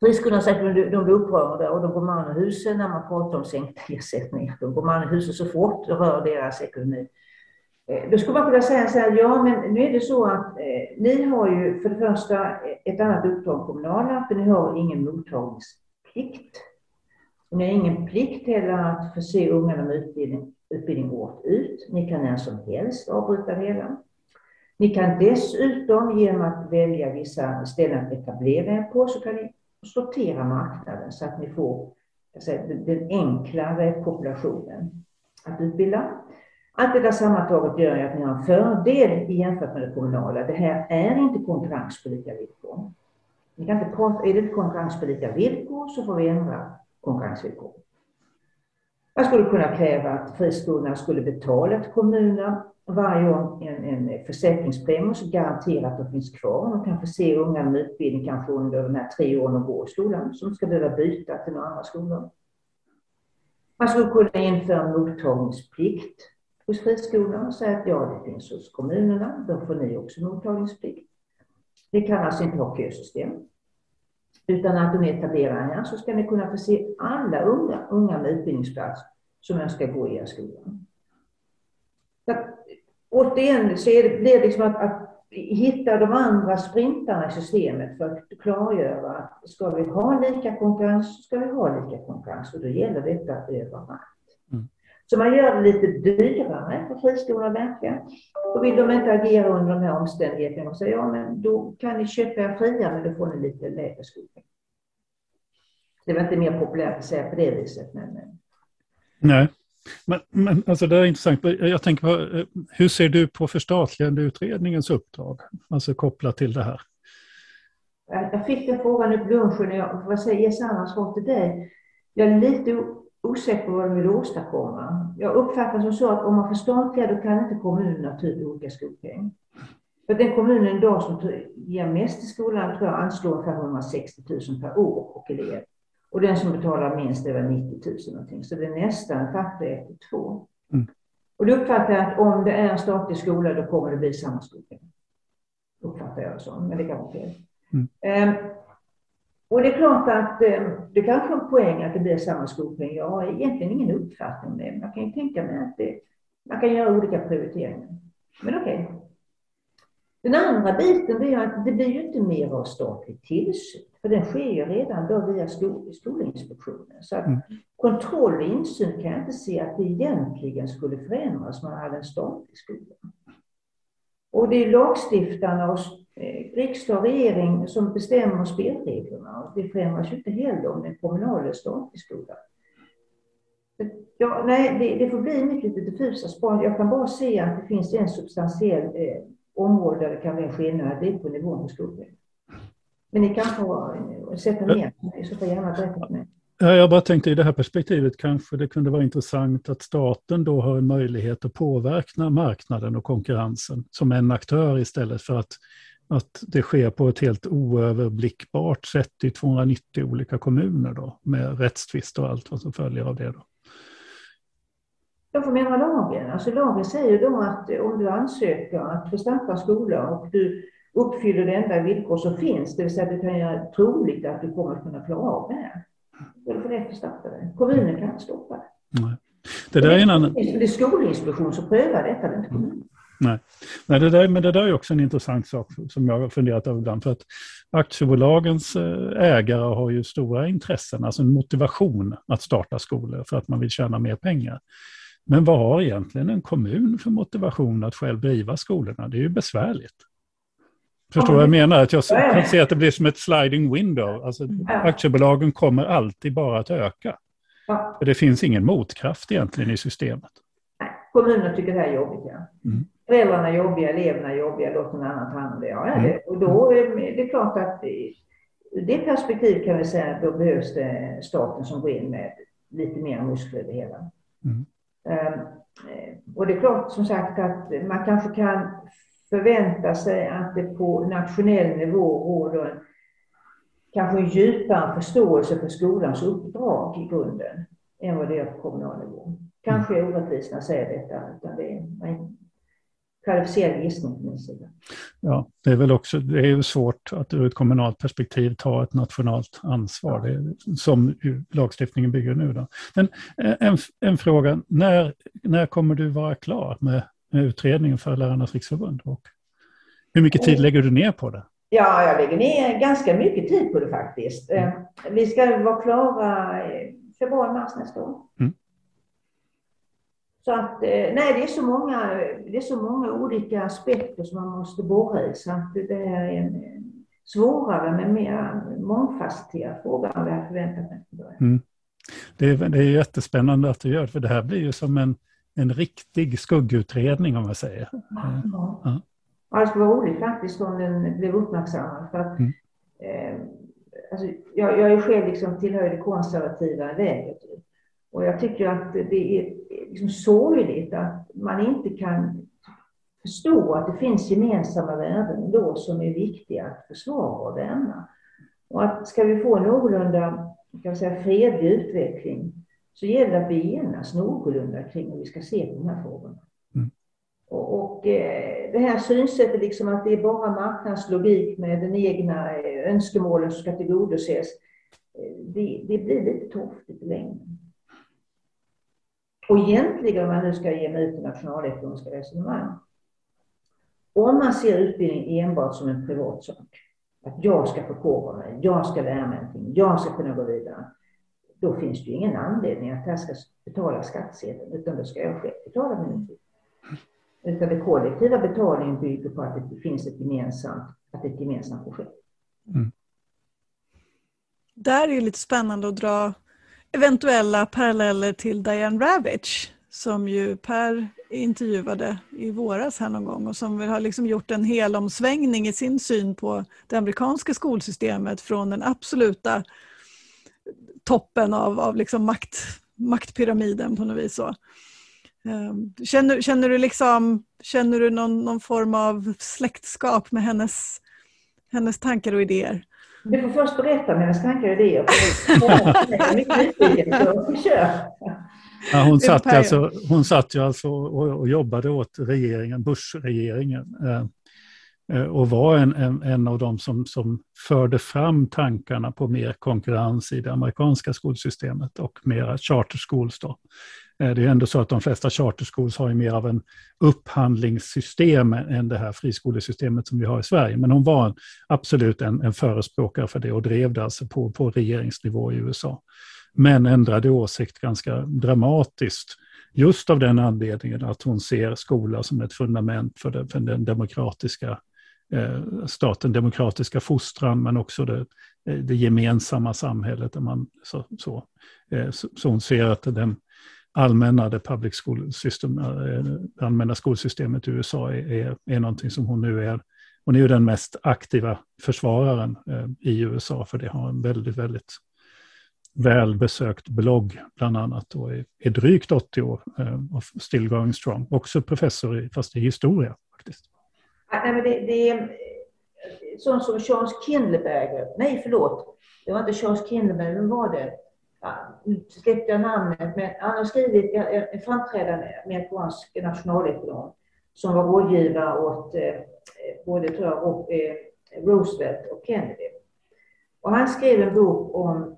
Friskolorna säger att de blir upprörda och de går man ur huset när man pratar om sänkta ersättningar. De går man ur huset så fort det rör deras ekonomi. Eh, då skulle man kunna säga så här, ja men nu är det så att eh, ni har ju för det första ett annat uppdrag kommunala, för ni har ingen mottagningsplikt. Och ni har ingen plikt heller att förse ungarna med utbildning, utbildning året ut. Ni kan när som helst avbryta det hela. Ni kan dessutom genom att välja vissa ställen att etablera er på så kan ni sortera marknaden så att ni får säga, den enklare populationen att utbilda. Allt det där sammantaget gör att ni har en fördel jämfört med det kommunala. Det här är inte konkurrens på lika villkor. Ni kan inte prata, är det inte konkurrens på lika villkor så får vi ändra konkurrensvillkoren. Man skulle kunna kräva att friskolorna skulle betala till kommunerna varje år en, en försäkringspremie som garanterar att de finns kvar. Man kan förse unga med utbildning kanske under de här tre åren de går i skolan, som ska behöva byta till några andra skolor. Man skulle kunna införa en mottagningsplikt hos friskolorna och säga att ja, det finns hos kommunerna, då får ni också mottagningsplikt. Vi kan alltså inte ha kösystem. Utan att de etablerar här så ska ni kunna förse alla unga, unga med utbildningsplats som önskar gå i er skola återigen så är det, blir det liksom att, att hitta de andra sprintarna i systemet för att klargöra att ska vi ha lika konkurrens så ska vi ha lika konkurrens och då gäller detta överallt. Så man gör det lite dyrare för friskolorna verkligen. Och vill de inte agera under de här omständigheterna och säga ja men då kan ni köpa er fria men då får ni lite lägre skolpeng. Det var inte mer populärt att säga på det viset men... Nej. Men, men alltså det är intressant. Jag tänker på, eh, hur ser du på förstatligandeutredningens uppdrag? Alltså kopplat till det här. Jag fick den frågan nu på lunchen och jag får säga ge samma svar till dig. Jag är lite osäker på vad de vill åstadkomma. Jag uppfattar som så att om man förstatligar då kan inte kommunerna ta ut olika skolpeng. För den kommunen idag som ger mest till skolan tror jag anslår ungefär 160 000 per år och elev. Och den som betalar minst är väl 90 000 någonting. Så det är nästan faktor ett till två. Mm. Och då uppfattar jag att om det är en statlig skola då kommer det bli samma skolpeng. Uppfattar jag det som, men det kan vara fel. Mm. Um, och det är klart att um, det kanske är en poäng att det blir samma skolpeng. Jag har egentligen ingen uppfattning om det. Man kan ju tänka mig att det, man kan göra olika prioriteringar. Men okej. Okay. Den andra biten är att det blir ju inte mer av statlig tillsyn, för den sker ju redan då via skol, Skolinspektionen. Så att mm. kontroll och insyn kan jag inte se att det egentligen skulle förändras om man hade en statlig skola. Och det är lagstiftarna och eh, riksdag och regering som bestämmer spelreglerna. Det förändras ju inte heller om det är en kommunal eller statlig skola. Ja, nej, det, det får bli mitt lite diffusa svar. Jag kan bara se att det finns en substantiell eh, område där det kan bli en skillnad, det är på nivån på skolan. Men ni kan få eh, sätta ner mig, så får gärna berätta för mig. Jag bara tänkte i det här perspektivet kanske det kunde vara intressant att staten då har en möjlighet att påverka marknaden och konkurrensen som en aktör istället för att, att det sker på ett helt oöverblickbart sätt i 290 olika kommuner då med rättstvist och allt vad som följer av det. Då. Jag får mena lagen. Alltså lagen säger då att om du ansöker att få starta skola och du uppfyller det enda villkor som finns, det vill säga att du kan göra troligt att du kommer att kunna klara av det här. Det. Kommunen kan inte stoppa det. Nej. Det, där är en annan... det är Skolinspektionen som prövar detta, det inte kommunen. Nej, Nej det där, men det där är också en intressant sak som jag har funderat över ibland. För att aktiebolagens eh, ägare har ju stora intressen, alltså en motivation att starta skolor för att man vill tjäna mer pengar. Men vad har egentligen en kommun för motivation att själv driva skolorna? Det är ju besvärligt. Förstår vad jag menar? Att jag kan se att det blir som ett sliding window. Alltså, aktiebolagen kommer alltid bara att öka. Ja. För det finns ingen motkraft egentligen i systemet. Nej, kommunen tycker det här är jobbigt. Ja. Mm. Föräldrarna är jobbiga, eleverna är jobbiga, låt någon annan ta hand om det. Ja, mm. det. Och då är det klart att ur det perspektivet kan vi säga att då behövs det staten som går in med lite mer muskler i det hela. Mm. Ehm, och det är klart som sagt att man kanske kan förvänta sig att det på nationell nivå råder en kanske en djupare förståelse för skolans uppdrag i grunden än vad det är på kommunal nivå. Kanske är orättvist när jag säger detta, utan det är en kvalificerad gissning från min sida. Ja, det är väl också det är svårt att ur ett kommunalt perspektiv ta ett nationellt ansvar, det är, som lagstiftningen bygger nu. Då. Men eh, en, en fråga, när, när kommer du vara klar med utredningen för Lärarnas riksförbund? Och hur mycket tid lägger du ner på det? Ja, jag lägger ner ganska mycket tid på det faktiskt. Mm. Vi ska vara klara februari, mars nästa år. Mm. Så att, eh, nej, det är så många, det är så många olika aspekter som man måste borra i så att det är en svårare men mer mångfacetterad fråga än vad jag förväntat mig mm. det, är, det är jättespännande att du gör för det här blir ju som en, en riktig skuggutredning om man säger. Ja, ja. ja. ja det skulle vara roligt faktiskt om den blev uppmärksammad. För att, mm. eh, alltså, jag, jag är själv liksom tillhör det konservativa lägret. Och jag tycker att det är liksom sorgligt att man inte kan förstå att det finns gemensamma värden då som är viktiga att försvara och värna. Och att ska vi få någorlunda kan säga, fredlig utveckling så gäller det att vi enas någorlunda kring hur vi ska se på de här frågorna. Mm. Och, och eh, det här synsättet liksom att det är bara marknadslogik med den egna eh, önskemålen som ska tillgodoses, eh, det, det blir lite torftigt i längden. Och egentligen, om man nu ska ge mig ut i nationalekonomiska resonemang, om man ser utbildning enbart som en privat sak, att jag ska förkovra mig, jag ska lära mig någonting, jag ska kunna gå vidare, då finns det ju ingen anledning att jag ska betala skattsedeln, utan då ska jag själv betala min utbildning. Utan den kollektiva betalningen bygger på att det finns ett gemensamt, att det är ett gemensamt projekt. Mm. Där är det lite spännande att dra eventuella paralleller till Diane Ravitch som ju Per intervjuade i våras här någon gång och som har liksom gjort en helomsvängning i sin syn på det amerikanska skolsystemet från den absoluta toppen av, av liksom makt, maktpyramiden på något vis. Så. Ehm, känner, känner du, liksom, känner du någon, någon form av släktskap med hennes, hennes tankar och idéer? Du får först berätta om hennes tankar och idéer. Ja, hon, satt alltså, hon satt ju alltså och, och jobbade åt regeringen, Bush-regeringen. Eh, och var en, en, en av de som, som förde fram tankarna på mer konkurrens i det amerikanska skolsystemet och mera charter schools. Då. Eh, det är ändå så att de flesta charter schools har mer av en upphandlingssystem än det här friskolesystemet som vi har i Sverige. Men hon var absolut en, en förespråkare för det och drev det alltså på, på regeringsnivå i USA men ändrade åsikt ganska dramatiskt. Just av den anledningen att hon ser skola som ett fundament för, den, för den demokratiska Eh, staten, demokratiska fostran, men också det, eh, det gemensamma samhället. Där man, så, eh, så, så, hon ser att den allmänna, det public school system, allmänna skolsystemet i USA är, är, är någonting som hon nu är. Hon är ju den mest aktiva försvararen i USA, för det har en väldigt, väldigt välbesökt blogg bland annat och är, drygt 80 år och still going strong. Också professor i, fast i historia faktiskt. Nej, men det, det är eh, sånt som Charles Kindleberger, nej förlåt, det var inte Charles Kindleberger, vem var det? Ja, nu släppte jag namnet, men han har skrivit en framträdande amerikansk nationalekonom som var rådgivare åt eh, eh, både tror jag, och, eh, Roosevelt och Kennedy. Och han skrev en bok om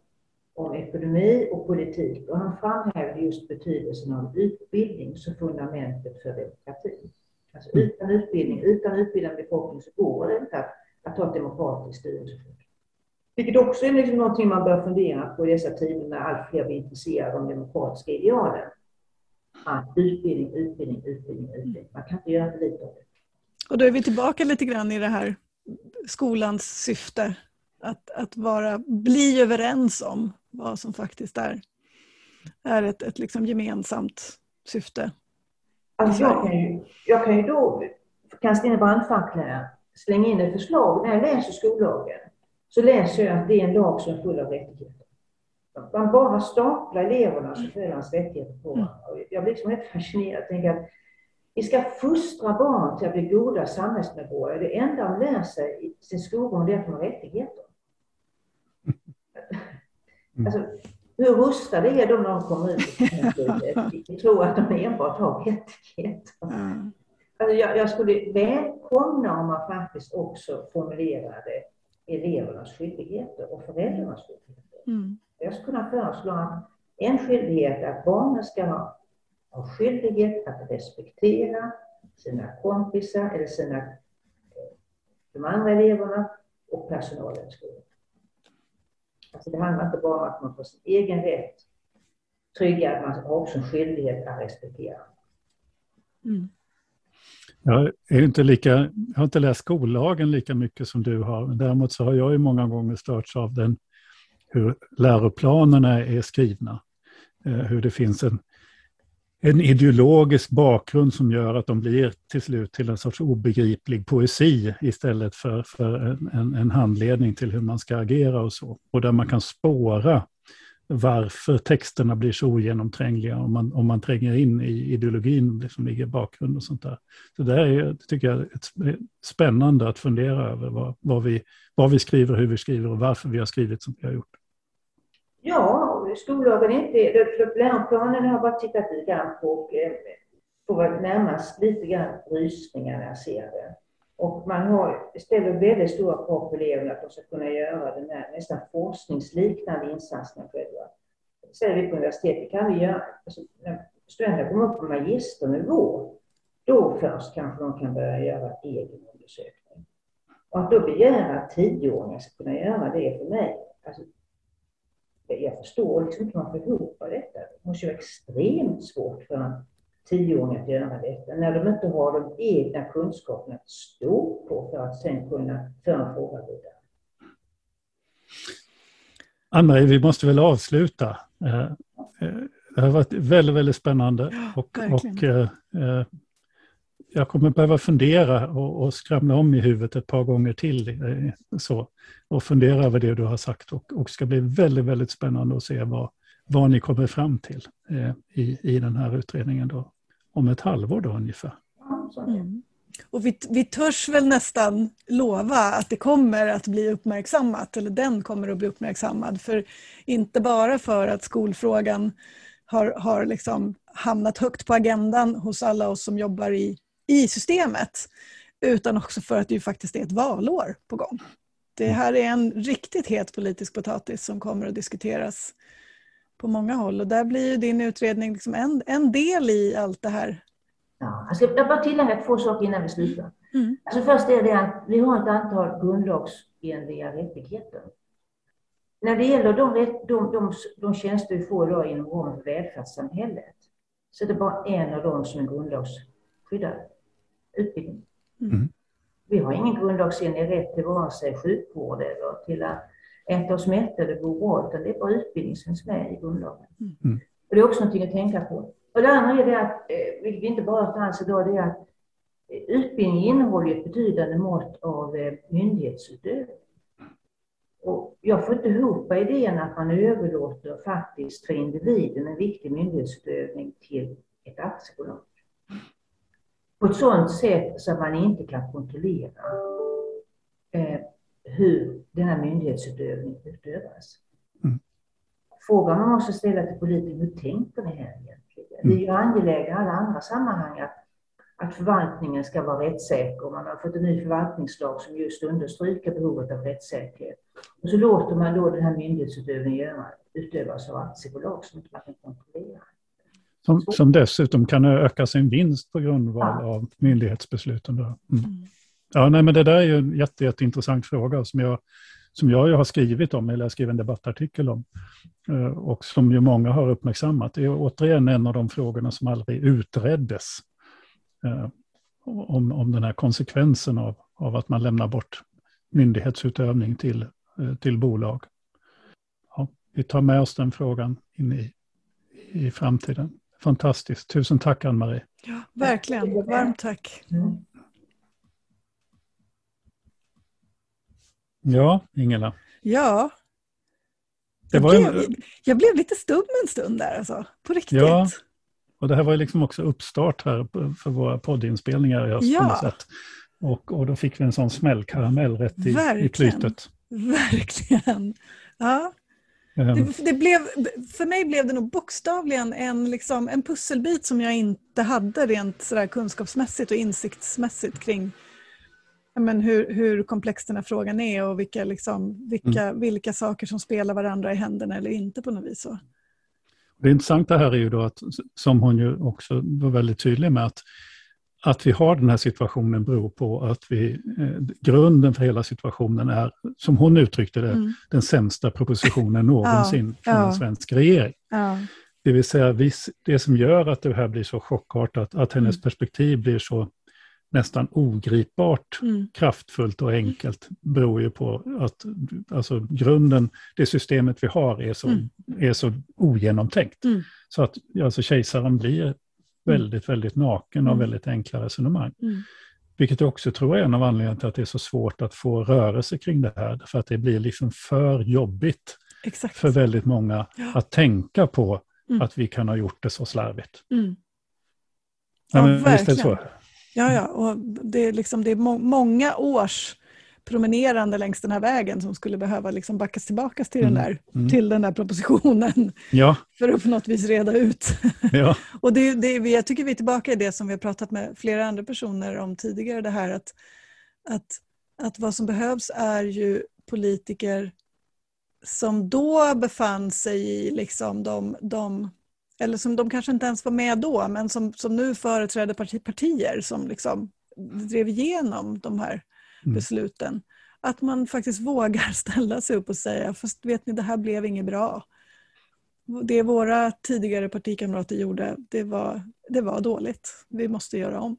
om ekonomi och politik och han framhävde just betydelsen av utbildning som fundamentet för demokrati. Alltså utan utbildning, utan utbildad befolkning så går det inte att, att ha ett demokratiskt styrelseskick. Vilket också är liksom någonting man bör fundera på i dessa tider när allt fler blir intresserade av de demokratiska idealen. Att utbildning, utbildning, utbildning, utbildning. Man kan inte göra för lite av det. Och då är vi tillbaka lite grann i det här skolans syfte. Att, att vara, bli överens om vad som faktiskt är, är ett, ett liksom gemensamt syfte. Alltså jag, kan ju, jag kan ju då kasta in en brandfackla, slänga in ett förslag. När jag läser skollagen så läser jag att det är en lag som är full av rättigheter. Man bara staplar elevernas och föräldrarnas rättigheter på varandra. Jag blir liksom helt fascinerad. Jag tänker att vi ska fostra barn till att bli goda samhällsmedborgare. Det enda de lär sig i sin skolgång är att de har rättigheter. Mm. Alltså, hur rustade är de när de kommer ut i tror att de enbart har rättigheter. Mm. Alltså jag, jag, skulle välkomna om man faktiskt också formulerade elevernas skyldigheter och föräldrarnas skyldigheter. Mm. Jag skulle kunna föreslå att en skyldighet är att barnen ska ha, ha skyldighet att respektera sina kompisar eller sina, eh, de andra eleverna och personalen i skolan. Alltså det handlar inte bara om att man får sin egen rätt tryggad, man har också en skyldighet att respektera. Mm. Jag, är inte lika, jag har inte läst skollagen lika mycket som du har. Däremot så har jag ju många gånger störts av den, hur läroplanerna är skrivna. Eh, hur det finns en en ideologisk bakgrund som gör att de blir till slut till en sorts obegriplig poesi istället för, för en, en, handledning till hur man ska agera och så. Och där man kan spåra varför texterna blir så ogenomträngliga om man, om man tränger in i ideologin som ligger i bakgrund och sånt där. Så det är, tycker jag, ett, spännande att fundera över vad, vad, vi, vad vi skriver, hur vi skriver och varför vi har skrivit som vi har gjort. Ja, skollagen är inte... Läroplanen har jag bara tittat lite grann på och eh, får närmast lite grann rysningar när jag ser det. Och man har, ställer väldigt stora krav på eleverna att de ska kunna göra den här nästan forskningsliknande insatserna själva. Säger vi på universitetet kan vi göra, alltså, när studenterna kommer upp på magisternivå, då först kanske de kan börja göra egen undersökning. Och att då begära att tioåringar ska kunna göra det för mig, alltså, jag förstår liksom inte hur man får ihop detta. Det måste ju vara extremt svårt för en tioåring att göra detta när de inte har de egna kunskaperna att stå på för att sen kunna föra en fråga vidare. Ann-Marie, vi måste väl avsluta. Eh, eh, det har varit väldigt, väldigt spännande och, och eh, jag kommer behöva fundera och, och skramla om i huvudet ett par gånger till. Eh, så, och fundera över det du har sagt och, och ska bli väldigt, väldigt spännande att se vad, vad ni kommer fram till eh, i, i den här utredningen då, om ett halvår då ungefär. Mm. Och vi, vi törs väl nästan lova att det kommer att bli uppmärksammat, eller den kommer att bli uppmärksammad. För inte bara för att skolfrågan har, har liksom hamnat högt på agendan hos alla oss som jobbar i, i systemet, utan också för att det ju faktiskt är ett valår på gång. Det här är en riktigt het politisk potatis som kommer att diskuteras på många håll och där blir ju din utredning liksom en, en del i allt det här Ja, alltså jag bara tillägga två saker innan vi slutar. Mm. Alltså först är det att vi har ett antal grundlagsenliga rättigheter. När det gäller de, de, de, de tjänster vi får idag inom ramen för välfärdssamhället så är det bara en av dem som är grundlagsskyddad. Utbildning. Mm. Vi har ingen grundlagsenlig rätt till vare sig sjukvård eller till att äta oss mätta eller bo bra, utan det är bara utbildning som finns med i grundlagen. Mm. Och det är också någonting att tänka på. Och det andra är det att, eh, vilket vi inte bara tar alls idag, det är att eh, utbildning innehåller ett betydande mått av eh, myndighetsutövning. Och jag får inte ihop idén att man överlåter faktiskt för individen en viktig myndighetsutövning till ett aktiebolag. På ett sådant sätt så att man inte kan kontrollera eh, hur den här myndighetsutövningen utövas. Mm. Frågan man måste ställa till politiker, hur tänker ni här egentligen? Vi är ju angelägna i alla andra sammanhang att, att förvaltningen ska vara rättssäker. Man har fått en ny förvaltningslag som just understryker behovet av rättssäkerhet. Och så låter man då den här myndighetsutövningen utövas av aktiebolag som inte man kan kontrollera. Som, som dessutom kan öka sin vinst på grundval av myndighetsbesluten. Mm. mm. Ja, nej, men det där är ju en jätte, jätteintressant fråga som jag, som jag har skrivit om, eller jag skrev en debattartikel om. Eh, och som ju många har uppmärksammat. Det är återigen en av de frågorna som aldrig utreddes. Eh, om, om den här konsekvensen av, av att man lämnar bort myndighetsutövning till, eh, till bolag. Ja, vi tar med oss den frågan in i, i framtiden. Fantastiskt. Tusen tack Ann-Marie. Ja, verkligen. Varmt tack. Mm. Ja, Ingela. Ja, jag, blev, en... jag blev lite stum en stund där alltså, på riktigt. Ja, och det här var liksom också uppstart här för våra poddinspelningar i höst ja. på något sätt. Och, och då fick vi en sån smällkaramell rätt i, i plytet. Verkligen. Ja. Det, det, blev, för mig blev det nog bokstavligen en, liksom, en pusselbit som jag inte hade rent sådär kunskapsmässigt och insiktsmässigt kring men hur, hur komplex den här frågan är och vilka, liksom, vilka, mm. vilka saker som spelar varandra i händerna eller inte på något vis. Så. Det intressanta här är ju då att, som hon ju också var väldigt tydlig med, att, att vi har den här situationen beror på att vi, eh, grunden för hela situationen är, som hon uttryckte det, mm. den sämsta propositionen någonsin ja, från ja. en svensk regering. Ja. Det vill säga, det som gör att det här blir så chockartat, att hennes mm. perspektiv blir så nästan ogripbart mm. kraftfullt och enkelt beror ju på att alltså, grunden, det systemet vi har är så, mm. är så ogenomtänkt. Mm. Så att alltså, kejsaren blir. Väldigt, väldigt naken av mm. väldigt enkla resonemang. Mm. Vilket jag också tror är en av anledningarna till att det är så svårt att få rörelse kring det här. För att det blir liksom för jobbigt Exakt. för väldigt många ja. att tänka på att vi kan ha gjort det så slarvigt. Ja, ja, men, verkligen. Visst är det så? Ja, ja. Och det, är liksom, det är må många års promenerande längs den här vägen som skulle behöva liksom backas tillbaka till, mm. den, där, mm. till den där propositionen ja. för att på något vis reda ut. Ja. och det, det, jag tycker vi är tillbaka i det som vi har pratat med flera andra personer om tidigare, det här att, att, att vad som behövs är ju politiker som då befann sig i liksom de, de eller som de kanske inte ens var med då, men som, som nu företräder parti, partier som liksom drev igenom de här mm. besluten. Att man faktiskt vågar ställa sig upp och säga, fast vet ni, det här blev inget bra. Det våra tidigare partikamrater gjorde, det var, det var dåligt. Vi måste göra om.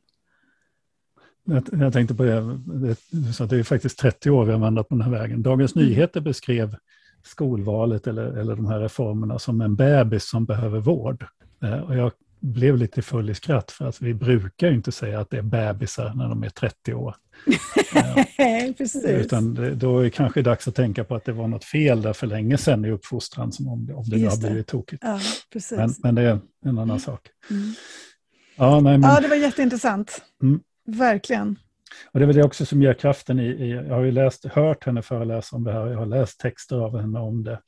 Jag, jag tänkte på det, det, så det är faktiskt 30 år vi har vandrat på den här vägen. Dagens mm. Nyheter beskrev skolvalet eller, eller de här reformerna som en bebis som behöver vård. Eh, och jag blev lite full i skratt för att vi brukar ju inte säga att det är bebisar när de är 30 år. Precis. Utan det, då är det kanske dags att tänka på att det var något fel där för länge sedan i uppfostran, som om, om det nu har blivit tokigt. Ja, men, men, det är en annan mm. sak. Mm. Ja, nej, men... ja, det var jätteintressant. Mm. Verkligen. Och det är väl det också som ger kraften i, i, jag har ju läst, hört henne föreläsa om det här, jag har läst texter av henne om det.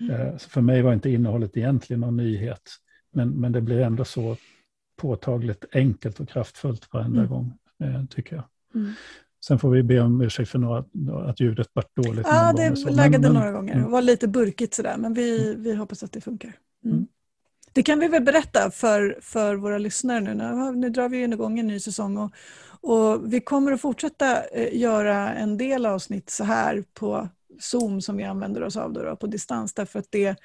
Mm. Eh, så för mig var inte innehållet egentligen någon nyhet. Men, men det blir ändå så påtagligt enkelt och kraftfullt varenda mm. gång, eh, tycker jag. Mm. Sen får vi be om ursäkt för några, att ljudet varit dåligt. Ja, det laggade några gånger. Mm. Det var lite burkigt sådär, men vi, mm. vi hoppas att det funkar. Mm. mm. Det kan vi väl berätta för, för våra lyssnare nu. Nu, nu drar vi igång en ny säsong och, och vi kommer att fortsätta eh, göra en del avsnitt så här på Zoom som vi använder oss av då, då, på distans därför att det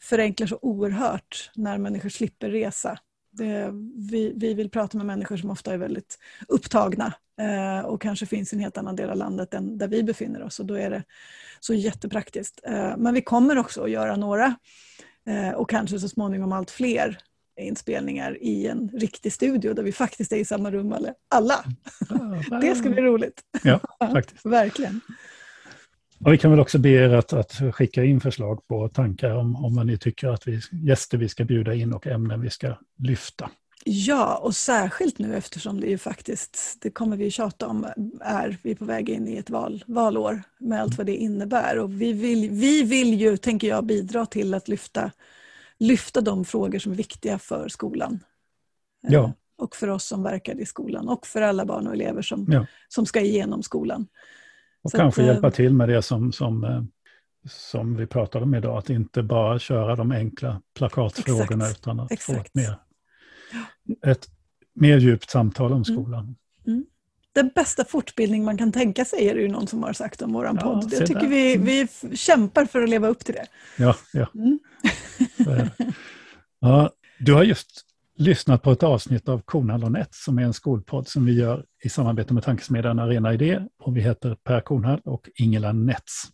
förenklar så oerhört när människor slipper resa. Det, vi, vi vill prata med människor som ofta är väldigt upptagna eh, och kanske finns i en helt annan del av landet än där vi befinner oss och då är det så jättepraktiskt. Eh, men vi kommer också att göra några eh, och kanske så småningom allt fler inspelningar i en riktig studio där vi faktiskt är i samma rum alla. det ska bli roligt. Ja, faktiskt. Verkligen. Och vi kan väl också be er att, att skicka in förslag på tankar om, om vad ni tycker att vi, gäster vi ska bjuda in och ämnen vi ska lyfta. Ja, och särskilt nu eftersom det ju faktiskt, det kommer vi tjata om, är vi på väg in i ett val, valår med allt vad det innebär. Och vi vill, vi vill ju, tänker jag, bidra till att lyfta, lyfta de frågor som är viktiga för skolan. Ja. Eh, och för oss som verkar i skolan och för alla barn och elever som, ja. som ska igenom skolan. Och Så kanske att, eh, hjälpa till med det som, som, eh, som vi pratade om idag, att inte bara köra de enkla plakatfrågorna exakt, utan att exakt. få ett mer, ett mer djupt samtal om mm. skolan. Mm. Mm. Den bästa fortbildning man kan tänka sig är det ju någon som har sagt om vår ja, podd. Jag tycker vi, mm. vi kämpar för att leva upp till det. Ja, ja. Mm. ja du har just lyssnat på ett avsnitt av Kornhall och Nät som är en skolpodd som vi gör i samarbete med tankesmedjan Arena Idé. Och vi heter Per Kornhall och Ingela Nets.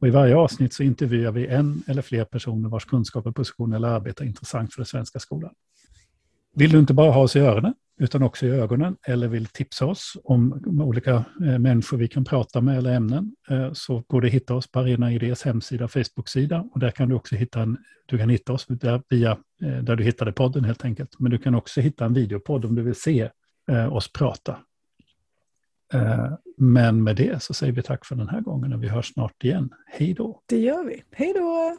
Och I varje avsnitt så intervjuar vi en eller fler personer vars kunskaper, position eller arbete är intressant för den svenska skolan. Vill du inte bara ha oss i öronen utan också i ögonen eller vill tipsa oss om olika eh, människor vi kan prata med eller ämnen eh, så går det att hitta oss på Arena Idés hemsida och Facebook-sida och där kan du också hitta en, du kan hitta oss där, via eh, där du hittade podden helt enkelt. Men du kan också hitta en videopodd om du vill se oss prata. Men med det så säger vi tack för den här gången och vi hörs snart igen. Hej då! Det gör vi. Hej då!